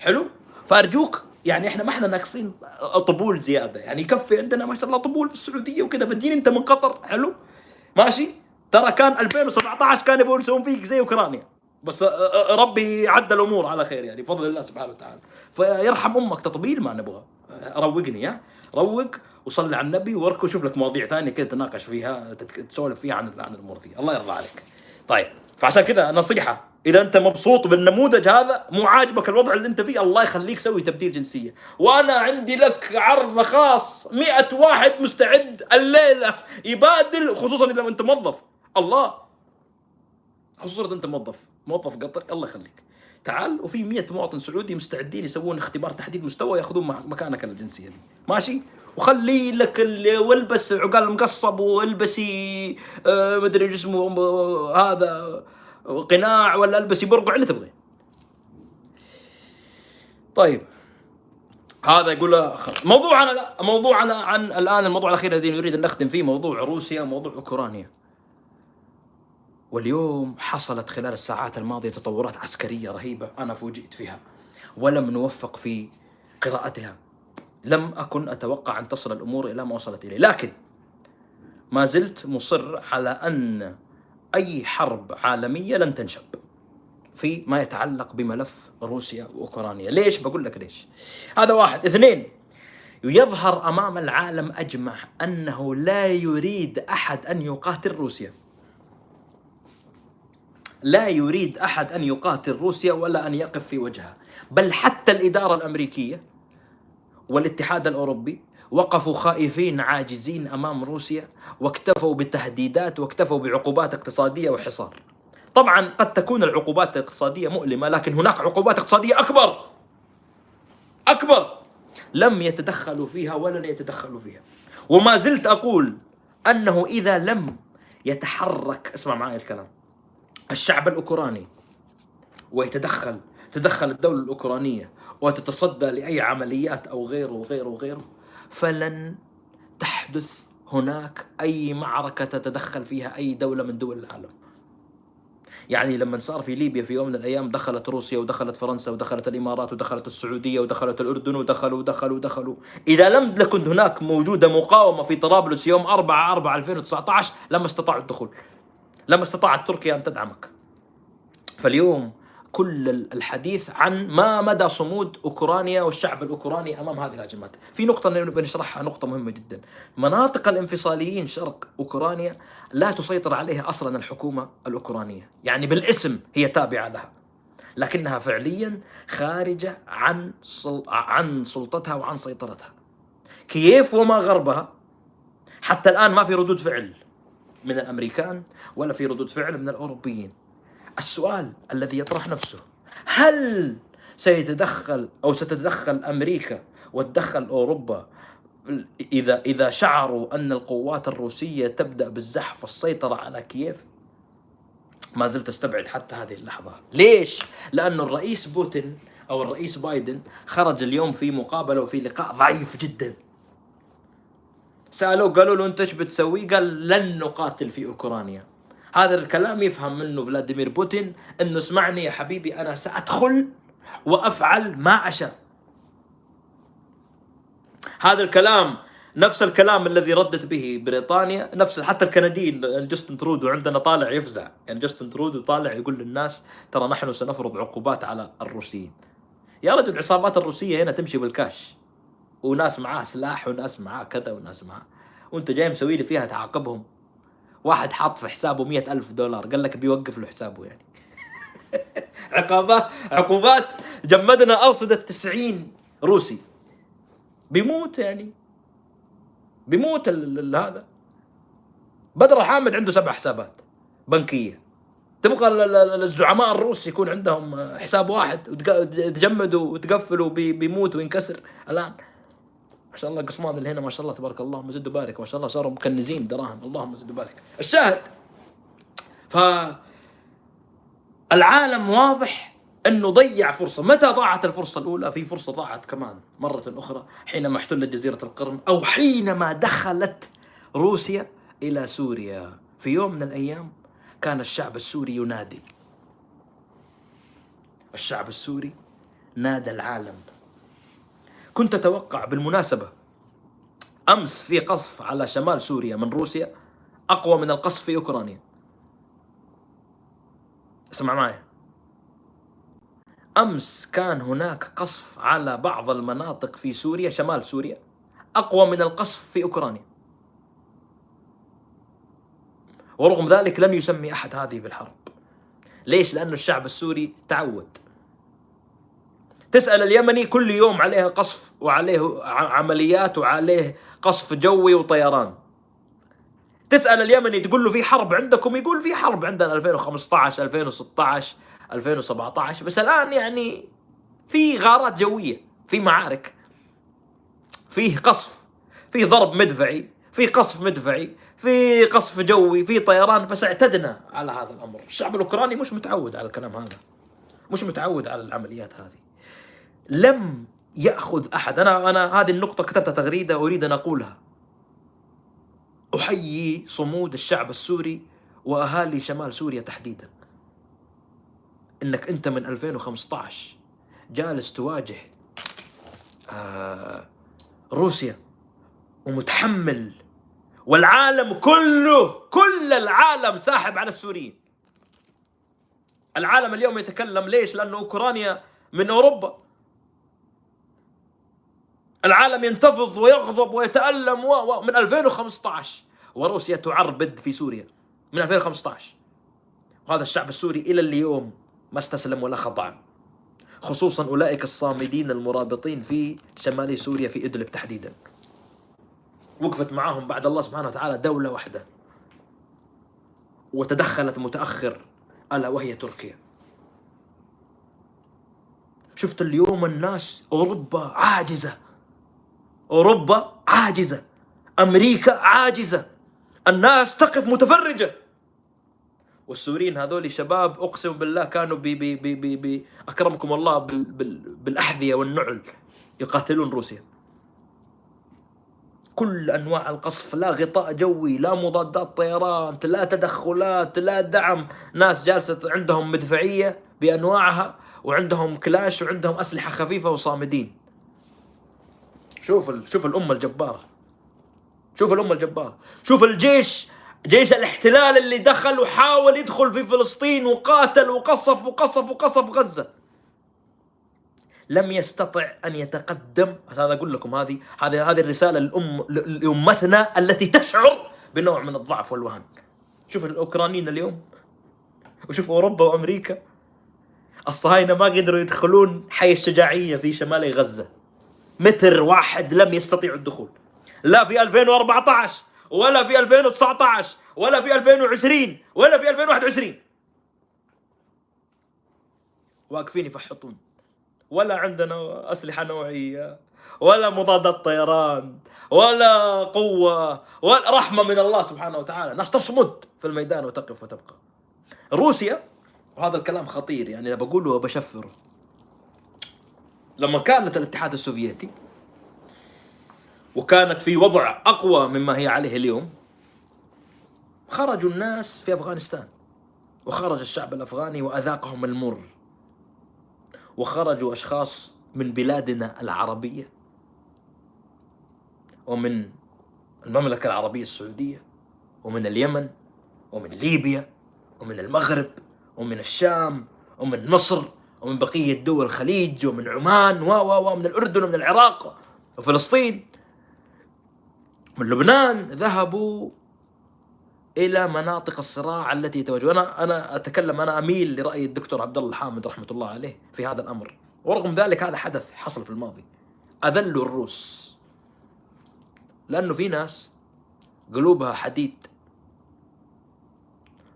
S1: حلو؟ فأرجوك يعني إحنا ما إحنا ناقصين طبول زيادة. يعني يكفي عندنا ما شاء الله طبول في السعودية وكذا. فديني أنت من قطر. حلو؟ ماشي؟ ترى كان 2017 كان يبغون يسوون فيك زي أوكرانيا. بس أ- أ- ربي عدى الأمور على خير يعني بفضل الله سبحانه وتعالى. فيرحم أمك تطبيل ما نبغى. روقني ها؟ روق وصلي على النبي واركو شوف لك مواضيع ثانية كذا تناقش فيها تسولف فيها عن عن الأمور ذي الله يرضى عليك. طيب فعشان كذا نصيحة. إذا أنت مبسوط بالنموذج هذا مو عاجبك الوضع اللي أنت فيه الله يخليك سوي تبديل جنسية. وأنا عندي لك عرض خاص مئة واحد مستعد الليلة يبادل خصوصا إذا أنت موظف. الله! خصوصا إذا أنت موظف. موظف قطري الله يخليك. تعال وفي 100 مواطن سعودي مستعدين يسوون اختبار تحديد مستوى ياخذون مكانك الجنسيه دي ماشي؟ وخلي لك ال- والبس عقال مقصب والبسي آه مدري آه، هذا قناع ولا البسي برقع اللي تبغيه. طيب. هذا يقول موضوعنا لا موضوعنا عن الآن الموضوع الأخير الذي نريد أن نختم فيه موضوع روسيا وموضوع أوكرانيا. واليوم حصلت خلال الساعات الماضية تطورات عسكرية رهيبة أنا فوجئت فيها ولم نوفق في قراءتها. لم أكن أتوقع أن تصل الأمور إلى ما وصلت إليه لكن ما زلت مصر على أن أي حرب عالمية لن تنشب في ما يتعلق بملف روسيا وأوكرانيا. ليش؟ بقول لك ليش. هذا واحد. اثنين يظهر أمام العالم أجمع أنه لا يريد أحد أن يقاتل روسيا. لا يريد أحد أن يقاتل روسيا ولا أن يقف في وجهها، بل حتى الإدارة الأمريكية والاتحاد الأوروبي وقفوا خائفين عاجزين أمام روسيا واكتفوا بالتهديدات واكتفوا بعقوبات اقتصادية وحصار. طبعا قد تكون العقوبات الاقتصادية مؤلمة لكن هناك عقوبات اقتصادية أكبر. أكبر لم يتدخلوا فيها ولن يتدخلوا فيها. وما زلت أقول أنه إذا لم يتحرك اسمع معي الكلام الشعب الأوكراني. ويتدخل تدخل الدولة الأوكرانية وتتصدى لأي عمليات أو غيره وغيره وغيره. فلن تحدث هناك أي معركة تتدخل فيها أي دولة من دول العالم. يعني لما صار في ليبيا في يوم من الأيام دخلت روسيا ودخلت فرنسا ودخلت الإمارات ودخلت السعودية ودخلت الأردن ودخلوا ودخلوا ودخلوا. إذا لم تكن هناك موجودة مقاومة في طرابلس يوم 4 4 2019 لما استطاعوا الدخول. لما استطاعت تركيا أن تدعمك فاليوم كل الحديث عن ما مدى صمود أوكرانيا والشعب الأوكراني أمام هذه الهجمات. في نقطة بنشرحها نقطة مهمة جدا. مناطق الانفصاليين شرق أوكرانيا لا تسيطر عليها أصلا الحكومة الأوكرانية، يعني بالاسم هي تابعة لها. لكنها فعليا خارجة عن عن سلطتها وعن سيطرتها. كييف وما غربها حتى الآن ما في ردود فعل من الأمريكان ولا في ردود فعل من الأوروبيين. السؤال الذي يطرح نفسه هل سيتدخل أو ستتدخل أمريكا وتدخل أوروبا إذا إذا شعروا أن القوات الروسية تبدأ بالزحف والسيطرة على كييف؟ ما زلت أستبعد حتى هذه اللحظة. ليش؟ لأنه الرئيس بوتين أو الرئيس بايدن خرج اليوم في مقابلة وفي لقاء ضعيف جدا. سألوه قالوا له أنت إيش بتسوي؟ قال لن نقاتل في أوكرانيا. هذا الكلام يفهم منه فلاديمير بوتين إنه اسمعني يا حبيبي أنا سأدخل وأفعل ما أشاء. هذا الكلام نفس الكلام الذي ردت به بريطانيا نفس حتى الكنديين جاستن ترودو عندنا طالع يفزع. يعني جاستن ترودو طالع يقول للناس ترى نحن سنفرض عقوبات على الروسيين. يا رجل العصابات الروسية هنا تمشي بالكاش. وناس معاه سلاح وناس معاه كذا وناس معاه. وانت جاي مسوي لي فيها تعاقبهم. واحد حاط في حسابه مية ألف دولار. قال لك بيوقف له حسابه يعني. *laughs* عقابات عقوبات. جمدنا أرصدة 90 روسي. بيموت يعني. بيموت هذا. بدر حامد عنده سبع حسابات بنكية. تبغى الزعماء الروس يكون عندهم حساب واحد وتجمدوا وتقفلوا بيموت وينكسر. الآن ما شاء الله قسمان اللي هنا ما شاء الله تبارك الله. اللهم زد وبارك ما شاء الله صاروا مكنزين دراهم. اللهم زد وبارك الشاهد. ف العالم واضح إنه ضيع فرصة. متى ضاعت الفرصة الأولى؟ في فرصة ضاعت كمان مرة أخرى حينما احتلت جزيرة القرم أو حينما دخلت روسيا إلى سوريا. في يوم من الأيام كان الشعب السوري ينادي. الشعب السوري نادى العالم كنت أتوقع بالمناسبة. أمس في قصف على شمال سوريا من روسيا أقوى من القصف في أوكرانيا. اسمع معي. أمس كان هناك قصف على بعض المناطق في سوريا شمال سوريا أقوى من القصف في أوكرانيا. ورغم ذلك لم يسمي أحد هذه بالحرب. ليش؟ لأن الشعب السوري تعود. تسأل اليمني كل يوم عليه قصف وعليه عمليات وعليه قصف جوي وطيران. تسأل اليمني تقول له في حرب عندكم؟ يقول في حرب عندنا 2015 2016 2017 بس الآن يعني في غارات جوية في معارك فيه قصف في ضرب مدفعي في قصف مدفعي في قصف جوي في طيران. بس اعتدنا على هذا الأمر. الشعب الأوكراني مش متعود على الكلام هذا مش متعود على العمليات هذه. لم يأخذ أحد. أنا أنا هذه النقطة كتبتها تغريدة أريد أن أقولها. أحيي صمود الشعب السوري وأهالي شمال سوريا تحديدا. إنك أنت من 2015 جالس تواجه آه روسيا ومتحمل والعالم كله كل العالم ساحب على السوريين. العالم اليوم يتكلم ليش؟ لأنه أوكرانيا من أوروبا. العالم ينتفض ويغضب ويتألم و... و... من 2015 وروسيا تعربد في سوريا من 2015 وهذا الشعب السوري إلى اليوم ما استسلم ولا خضع. خصوصا أولئك الصامدين المرابطين في شمال سوريا في إدلب تحديدا. وقفت معاهم بعد الله سبحانه وتعالى دولة واحدة. وتدخلت متأخر ألا وهي تركيا. شفت اليوم الناس أوروبا عاجزة. أوروبا عاجزة أمريكا عاجزة الناس تقف متفرجة. والسوريين هذول شباب أقسم بالله كانوا بي بي بي بي, بي أكرمكم الله بال بال بالأحذية والنعل يقاتلون روسيا. كل أنواع القصف لا غطاء جوي لا مضادات طيران لا تدخلات لا دعم. ناس جالسة عندهم مدفعية بأنواعها وعندهم كلاش وعندهم أسلحة خفيفة وصامدين. شوف ال... شوف الامه الجباره شوف الامه الجباره شوف الجيش جيش الاحتلال اللي دخل وحاول يدخل في فلسطين وقاتل وقصف وقصف وقصف غزة. لم يستطع أن يتقدم. عشان أقول لكم هذه هذه هذه الرسالة للام لأمتنا التي تشعر بنوع من الضعف والوهن. شوف الأوكرانيين اليوم. وشوف أوروبا وأمريكا. الصهاينة ما قدروا يدخلون حي الشجاعية في شمال غزة. متر واحد لم يستطيعوا الدخول. لا في 2014 ولا في 2019 ولا في 2020 ولا في 2021 واقفين يفحطون. ولا عندنا أسلحة نوعية ولا مضادات طيران ولا قوة ولا رحمة من الله سبحانه وتعالى. ناس تصمد في الميدان وتقف وتبقى. روسيا وهذا الكلام خطير يعني أنا بقوله وبشفره. لما كانت الاتحاد السوفيتي وكانت في وضع أقوى مما هي عليه اليوم خرجوا الناس في أفغانستان وخرج الشعب الأفغاني وأذاقهم المر. وخرجوا أشخاص من بلادنا العربية ومن المملكة العربية السعودية ومن اليمن ومن ليبيا ومن المغرب ومن الشام ومن مصر ومن بقية دول الخليج ومن عمان و و ومن الأردن ومن العراق وفلسطين. من لبنان ذهبوا إلى مناطق الصراع التي يتواجهون أنا أنا أتكلم أنا أميل لرأي الدكتور عبد الله الحامد رحمة الله عليه في هذا الأمر. ورغم ذلك هذا حدث حصل في الماضي. أذلوا الروس. لأنه في ناس قلوبها حديد.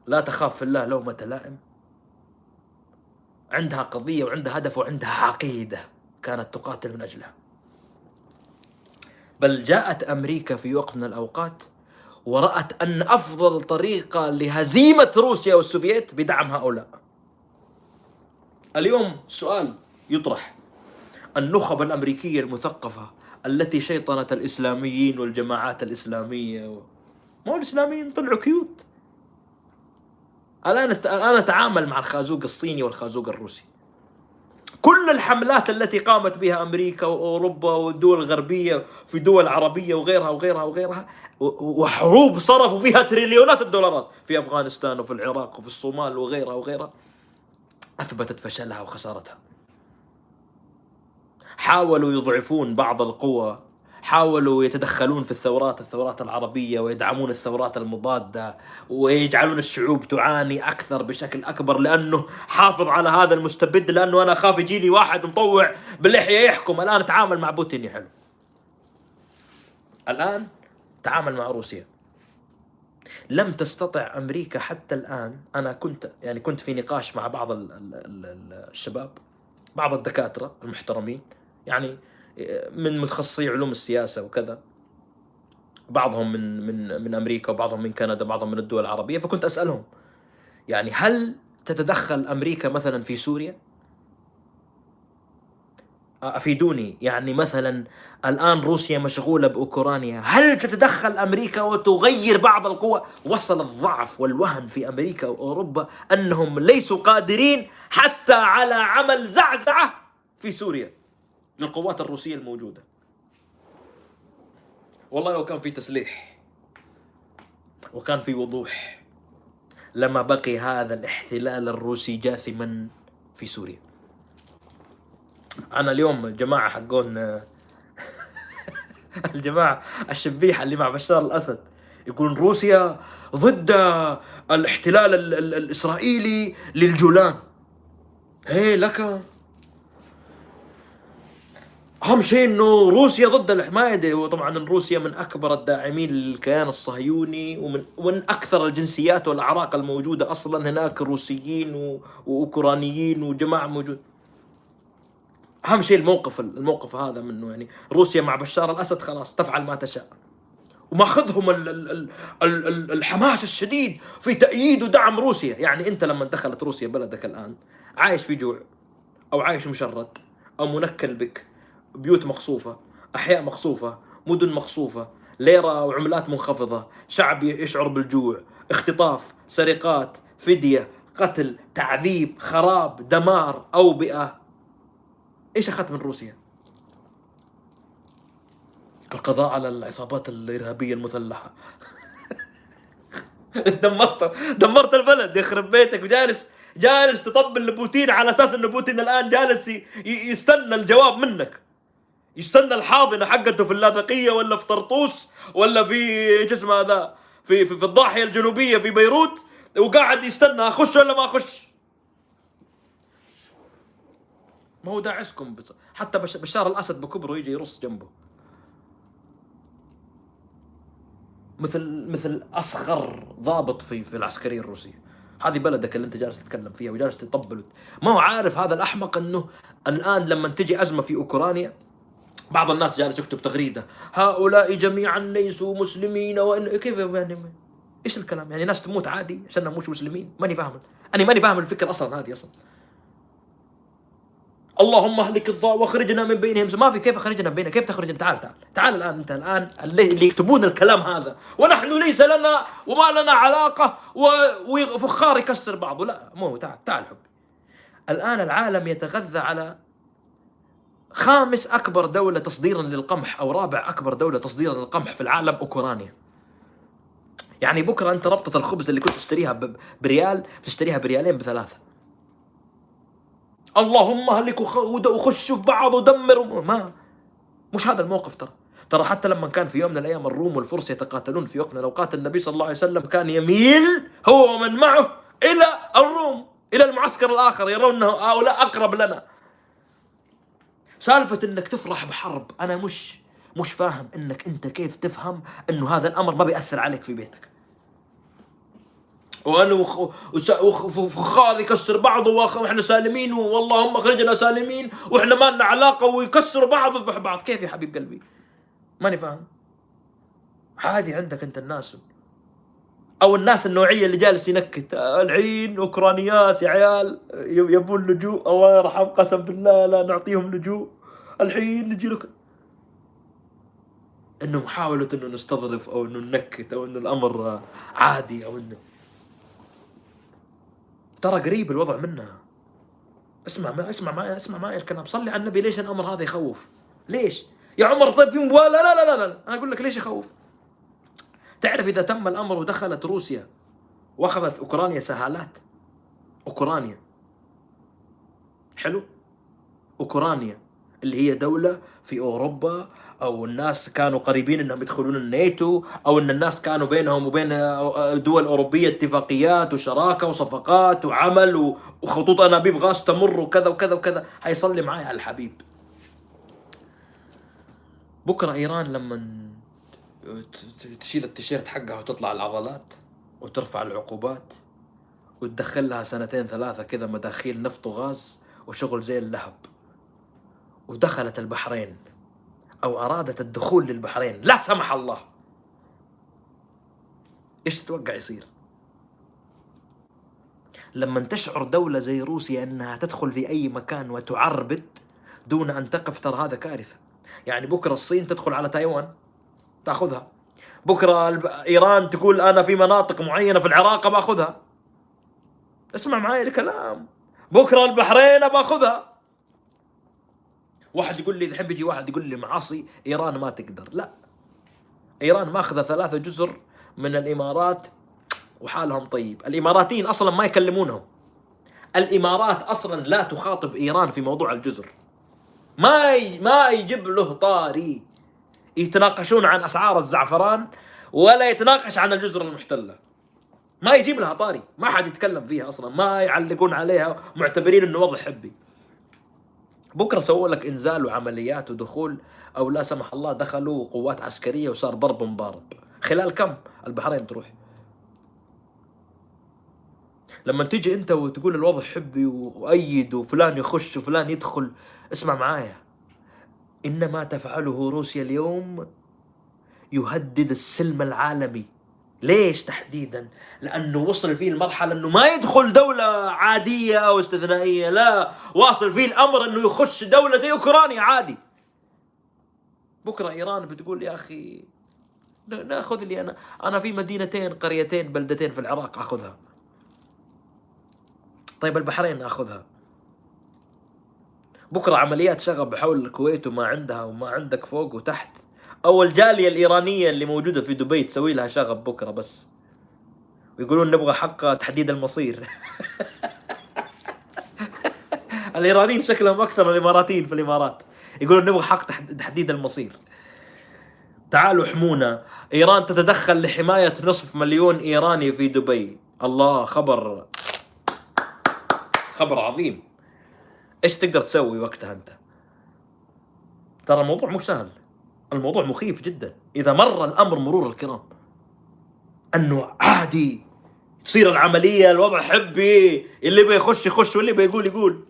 S1: لا تخاف في الله لومة لائم. عندها قضية وعندها هدف وعندها عقيدة كانت تقاتل من أجلها. بل جاءت أمريكا في وقت من الأوقات ورأت أن أفضل طريقة لهزيمة روسيا والسوفييت بدعم هؤلاء. اليوم سؤال يطرح. النخب الأمريكية المثقفة التي شيطنت الإسلاميين والجماعات الإسلامية. ما الإسلاميين طلعوا كيوت. الآن الآن نتعامل مع الخازوق الصيني والخازوق الروسي. كل الحملات التي قامت بها أمريكا وأوروبا والدول الغربية في دول عربية وغيرها وغيرها وغيرها وحروب صرفوا فيها تريليونات الدولارات في أفغانستان وفي العراق وفي الصومال وغيرها وغيرها. أثبتت فشلها وخسارتها. حاولوا يضعفون بعض القوى حاولوا يتدخلون في الثورات الثورات العربية ويدعمون الثورات المضادة ويجعلون الشعوب تعاني أكثر بشكل أكبر لأنه حافظ على هذا المستبد لأنه أنا أخاف يجيني واحد مطوع باللحية يحكم. الآن تعامل مع بوتين يا حلو. الآن تعامل مع روسيا. لم تستطع أمريكا حتى الآن أنا كنت يعني كنت في نقاش مع بعض الشباب بعض الدكاترة المحترمين. يعني من متخصصي علوم السياسة وكذا بعضهم من من من أمريكا وبعضهم من كندا وبعضهم من الدول العربية فكنت أسألهم يعني هل تتدخل أمريكا مثلا في سوريا؟ أفيدوني يعني مثلا الآن روسيا مشغولة بأوكرانيا، هل تتدخل أمريكا وتغير بعض القوى؟ وصل الضعف والوهن في أمريكا وأوروبا أنهم ليسوا قادرين حتى على عمل زعزعة في سوريا. للقوات الروسية الموجودة. والله لو كان في تسليح وكان في وضوح لما بقي هذا الاحتلال الروسي جاثما في سوريا. أنا اليوم *laughs* الجماعه حقون الجماعة الشبيحه اللي مع بشار الأسد يقولون روسيا ضد الاحتلال الإسرائيلي للجولان. هي لك أهم شيء إنه روسيا ضد الحماية. وطبعا روسيا من أكبر الداعمين للكيان الصهيوني ومن ومن أكثر الجنسيات والأعراق الموجودة أصلا. هناك روسيين وأوكرانيين وجماعة موجود. أهم شيء الموقف الموقف هذا منه. يعني روسيا مع بشار الأسد خلاص تفعل ما تشاء. وماخذهم ال- ال- ال- ال- ال- الحماس الشديد في تأييد ودعم روسيا. يعني أنت لما دخلت روسيا بلدك الآن عايش في جوع أو عايش مشرد أو منكل بك. بيوت مقصوفه أحياء مقصوفه مدن مقصوفه ليرة وعملات منخفضة شعب يشعر بالجوع اختطاف سرقات فدية قتل تعذيب خراب دمار أوبئة. إيش أخذت من روسيا؟ القضاء على العصابات الإرهابية المسلحة. *laughs* دمرت دمرت البلد يخرب بيتك وجالس جالس تطبل لبوتين على أساس إنه بوتين الآن جالس يستنى الجواب منك. يستنى الحاضنة حقته في اللاذقية ولا في طرطوس ولا في إيش اسمه هذا في, في في الضاحية الجنوبية في بيروت وقاعد يستنى أخش ولا ما أخش. ما هو داعسكم بس حتى بش- بشار الأسد بكبره يجي يرص جنبه. مثل مثل أصغر ضابط في في العسكرية الروسية. هذه بلدك اللي أنت جالس تتكلم فيها وجالس تطبل. ما هو عارف هذا الأحمق إنه الآن لما تجي أزمة في أوكرانيا بعض الناس جالس يكتب تغريدة. هؤلاء جميعا ليسوا مسلمين وان كيف يعني؟ إيش الكلام؟ يعني ناس تموت عادي؟ عشانهم مش مسلمين؟ ماني فاهم. أنا ماني فاهم الفكرة أصلا هذه أصلا. اللهم اهلك الضال واخرجنا من بينهم. ما في كيف اخرجنا من بينهم؟ كيف تخرجنا؟ تعال تعال. تعال الآن أنت الآن اللي, يكتبون الكلام هذا. ونحن ليس لنا وما لنا علاقة وفخار يكسر بعضه. لا مو تعال تعال حبي. الآن العالم يتغذى على خامس أكبر دولة تصديرا للقمح أو رابع أكبر دولة تصديرا للقمح في العالم أوكرانيا. يعني بكرة أنت ربطه الخبز اللي كنت تشتريها بريال تشتريها بريالين بثلاثة. اللهم ود- وخشوا في بعض ودمروا ما مش هذا الموقف ترى. ترى حتى لما كان في يوم من الأيام الروم والفرس يتقاتلون في وقت من الأوقات النبي صلى الله عليه وسلم كان يميل هو ومن معه إلى الروم إلى المعسكر الآخر يرون انه هؤلاء أقرب لنا. سالفة إنك تفرح بحرب أنا مش مش فاهم إنك أنت كيف تفهم إنه هذا الأمر ما بيأثر عليك في بيتك وأنا وخ... وس... وخ... فخار يكسر بعضه. وإحنا سالمين واللهم اخرجنا سالمين وإحنا ما لنا علاقة ويكسروا بعض ويذبحوا بعض كيف يا حبيب قلبي؟ ماني فاهم عادي عندك أنت الناس أو الناس النوعية اللي جالس ينكت الحين أوكرانيات يا عيال يب- يبون لجوء الله يرحم قسم بالله لا نعطيهم لجوء. الحين نجي لك. انه محاوله إنه نستظرف أو إنه ننكت أو إنه الأمر عادي أو إنه. ترى قريب الوضع منها. اسمع ما اسمع معي اسمع معي الكلام. صلي على النبي ليش الأمر هذا يخوف؟ ليش؟ يا عمر طيب في مبالاه لا لا لا لا. أنا أقول لك ليش يخوف؟ تعرف إذا تم الأمر ودخلت روسيا وأخذت أوكرانيا سهالات؟ أوكرانيا. حلو. أوكرانيا اللي هي دولة في أوروبا أو الناس كانوا قريبين إنهم يدخلون الناتو أو إن الناس كانوا بينهم وبين دول أوروبية اتفاقيات وشراكة وصفقات وعمل وخطوط أنابيب غاز تمر وكذا وكذا وكذا. هيصلي معايا على الحبيب. بكرة إيران لما تشيل التيشيرت حقها وتطلع العضلات وترفع العقوبات وتدخل لها سنتين ثلاثة كذا مداخيل نفط وغاز وشغل زي اللهب. ودخلت البحرين أو أرادت الدخول للبحرين. لا سمح الله! إيش تتوقع يصير؟ لما تشعر دولة زي روسيا أنها تدخل في أي مكان وتعربد دون أن تقف ترى هذا كارثة. يعني بكرة الصين تدخل على تايوان. تاخذها. بكرة إيران تقول أنا في مناطق معينة في العراق باخذها اسمع معي الكلام. بكرة البحرين بأخذها. واحد يقول لي يحب يجي واحد يقول لي معاصي إيران ما تقدر. لا. إيران ماخذة ثلاثة جزر من الإمارات وحالهم طيب. الإماراتيين أصلا ما يكلمونهم. الإمارات أصلا لا تخاطب إيران في موضوع الجزر. ما ي... ما يجيب له طاري. يتناقشون عن أسعار الزعفران ولا يتناقش عن الجزر المحتلة. ما يجيب لها طاري ما حد يتكلم فيها أصلا ما يعلقون عليها معتبرين إنه وضع حبي. بكرة سووا لك إنزال وعمليات ودخول أو لا سمح الله دخلوا قوات عسكرية وصار ضرب مضارب. خلال كم البحرين تروح؟ لما تيجي أنت وتقول الوضع حبي وأيد وفلان يخش وفلان يدخل اسمع معايا. ان ما تفعله روسيا اليوم يهدد السلم العالمي ليش تحديدا؟ لأنه وصل فيه المرحلة إنه ما يدخل دولة عادية أو استثنائية، لا، واصل فيه الأمر إنه يخش دولة زي أوكرانيا عادي. بكرة إيران بتقول يا أخي نأخذ لي أنا أنا في مدينتين قريتين بلدتين في العراق أخذها. طيب البحرين أخذها. بكرة عمليات شغب حول الكويت وما عندها وما عندك فوق وتحت. أو الجاليه الإيرانية اللي موجودة في دبي تسوي لها شغب بكرة بس. ويقولون نبغى حق تحديد المصير. *laughs* الإيرانيين شكلهم أكثر من الإماراتيين في الإمارات. يقولون نبغى حق تحد- تحديد المصير. تعالوا احمونا. إيران تتدخل لحماية نصف مليون إيراني في دبي. الله خبر خبر عظيم. إيش تقدر تسوي وقتها أنت؟ ترى الموضوع مو سهل. الموضوع مخيف جدا. إذا مر الأمر مرور الكرام. أنه عادي. تصير العملية الوضع حبي. اللي بيخش يخش واللي بيقول يقول.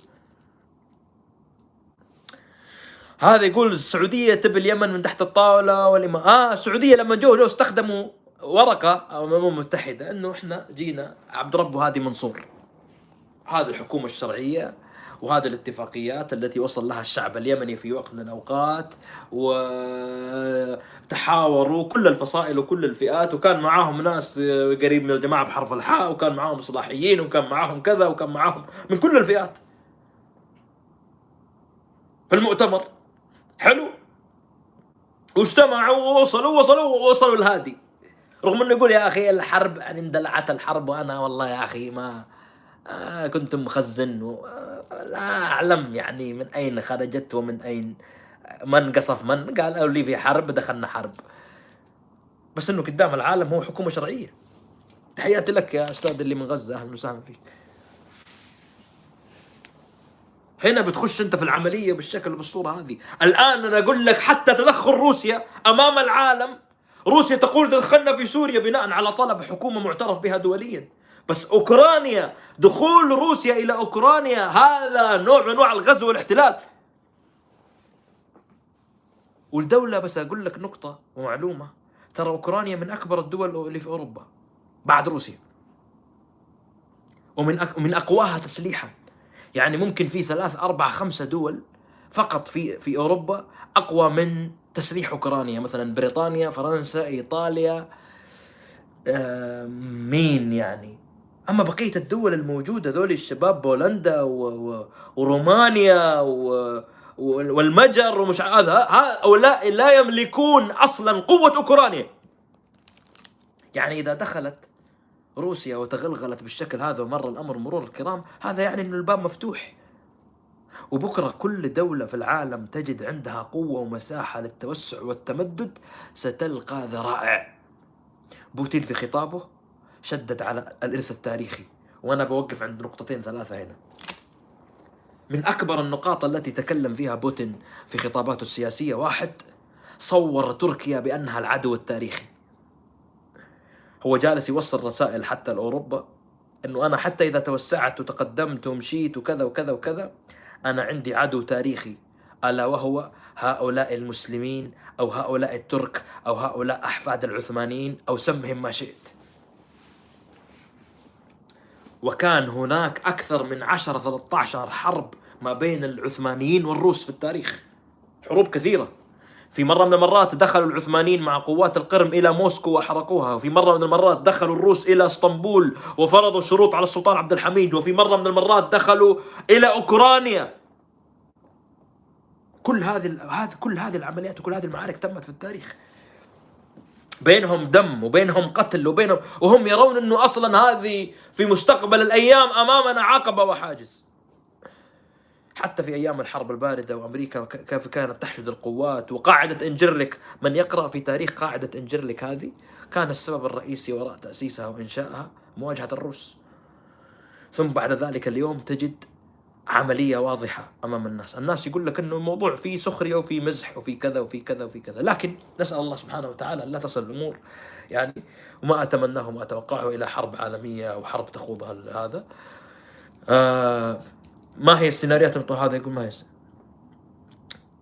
S1: هذا يقول السعودية تبي اليمن من تحت الطاولة والإما آه السعودية لما جو جو استخدموا ورقة أو الامم المتحده أنه إحنا جينا عبد ربه هادي منصور. هذه الحكومة الشرعية. وهذه الاتفاقيات التي وصل لها الشعب اليمني في وقت من الأوقات وتحاوروا كل الفصائل وكل الفئات وكان معاهم ناس قريب من الجماعة بحرف الحاء وكان معاهم إصلاحيين وكان معاهم كذا وكان معاهم من كل الفئات. في المؤتمر. حلو. واجتمعوا ووصلوا وصلوا ووصلوا الهادي رغم إنه يقول يا أخي الحرب يعني اندلعت الحرب وأنا والله يا أخي ما آه كنت مخزن. آه لا أعلم يعني من أين خرجت ومن أين من قصف من؟ قال قالوا لي في حرب دخلنا حرب. بس إنه قدام العالم هو حكومة شرعية. تحياتي لك يا أستاذ اللي من غزة أهلا وسهلا فيك. هنا بتخش أنت في العملية بالشكل وبالصوره هذه. الآن أنا أقول لك حتى تدخل روسيا أمام العالم روسيا تقول دخلنا في سوريا بناء على طلب حكومة معترف بها دوليا. بس أوكرانيا دخول روسيا إلى أوكرانيا هذا نوع من أنواع الغزو والاحتلال. والدولة بس أقول لك نقطة ومعلومة ترى أوكرانيا من أكبر الدول اللي في أوروبا بعد روسيا. ومن أك... من أقواها تسليحا. يعني ممكن في ثلاث أربع خمسة دول فقط في في أوروبا أقوى من تسليح أوكرانيا. مثلا بريطانيا فرنسا إيطاليا آه، مين يعني؟ أما بقية الدول الموجودة ذول الشباب بولندا و... و... ورومانيا و... والمجر ومش هذا هؤلاء لا يملكون أصلا قوة أوكرانيا. يعني إذا دخلت روسيا وتغلغلت بالشكل هذا ومر الأمر مرور الكرام هذا يعني ان الباب مفتوح. وبكرة كل دولة في العالم تجد عندها قوة ومساحة للتوسع والتمدد ستلقى ذرائع. بوتين في خطابه شدد على الإرث التاريخي. وأنا بوقف عند نقطتين ثلاثة هنا. من أكبر النقاط التي تكلم فيها بوتين في خطاباته السياسية واحد صور تركيا بأنها العدو التاريخي. هو جالس يوصل رسائل حتى لأوروبا أنه أنا حتى إذا توسعت وتقدمت ومشيت وكذا وكذا وكذا أنا عندي عدو تاريخي ألا وهو هؤلاء المسلمين أو هؤلاء الترك أو هؤلاء أحفاد العثمانيين أو سمهم ما شئت. وكان هناك أكثر من 10 13 حرب ما بين العثمانيين والروس في التاريخ. حروب كثيرة. في مرة من المرات دخلوا العثمانيين مع قوات القرم إلى موسكو وحرقوها. وفي مرة من المرات دخلوا الروس إلى إسطنبول وفرضوا شروط على السلطان عبد الحميد. وفي مرة من المرات دخلوا إلى أوكرانيا. كل هذه هذه كل هذه العمليات وكل هذه المعارك تمت في التاريخ. بينهم دم وبينهم قتل وبينهم وهم يرون إنه أصلا هذه في مستقبل الأيام أمامنا عقبة وحاجز. حتى في أيام الحرب الباردة وأمريكا كيف كانت تحشد القوات وقاعدة انجرلك من يقرأ في تاريخ قاعدة انجرلك هذه كان السبب الرئيسي وراء تأسيسها وإنشائها مواجهة الروس. ثم بعد ذلك اليوم تجد عملية واضحة أمام الناس، الناس يقول لك إنه الموضوع فيه سخرية وفيه مزح وفيه كذا وفيه كذا وفيه كذا، لكن نسأل الله سبحانه وتعالى أن لا تصل الأمور. يعني وما أتمناه وما أتوقعه إلى حرب عالمية أو حرب تخوضها ال- هذا. آه ما هي السيناريوهات المطروحه هذا يقول ما هي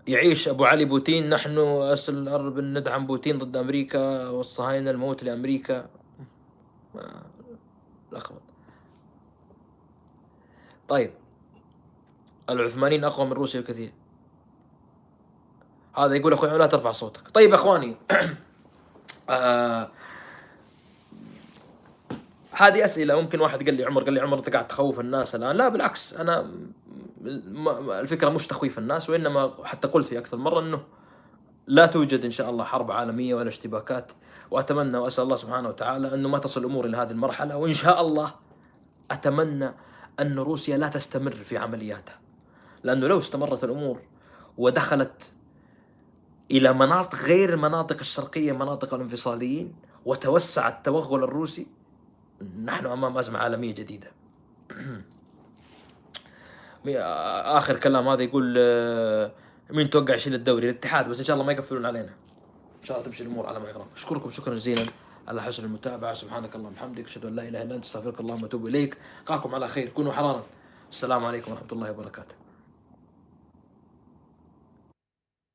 S1: يعيش أبو علي بوتين. نحن أسل الأرض ندعم بوتين ضد أمريكا. والصهاينه الموت لأمريكا. ما- لخبط طيب. العثمانيين أقوى من روسيا بكثير. هذا يقول أخوي لا ترفع صوتك. طيب إخواني *clears throat* آه هذه أسئلة. ممكن واحد قال لي عمر قال لي عمر أنت قاعد تخوف الناس الآن؟ لا بالعكس أنا الفكرة مش تخويف الناس وإنما حتى قلت في أكثر مرة إنه لا توجد إن شاء الله حرب عالمية ولا اشتباكات. وأتمنى وأسأل الله سبحانه وتعالى إنه ما تصل الأمور إلى هذه المرحلة. وإن شاء الله أتمنى أن روسيا لا تستمر في عملياتها. لأنه لو استمرت الأمور ودخلت إلى مناطق غير المناطق الشرقية مناطق الانفصاليين وتوسع التوغل الروسي نحن أمام أزمة عالمية جديدة. *clears throat* آخر كلام هذا يقول آه، مين توقع يشيل الدوري؟ الاتحاد بس إن شاء الله ما يقفلون علينا. إن شاء الله تمشي الأمور على ما يرام. أشكركم شكرا جزيلا على حسن المتابعة سبحانك اللهم وبحمدك أشهد أن لا إله إلا أنت أستغفرك اللهم وأتوب إليك. ألقاكم على خير كونوا حرارا. السلام عليكم ورحمة الله وبركاته.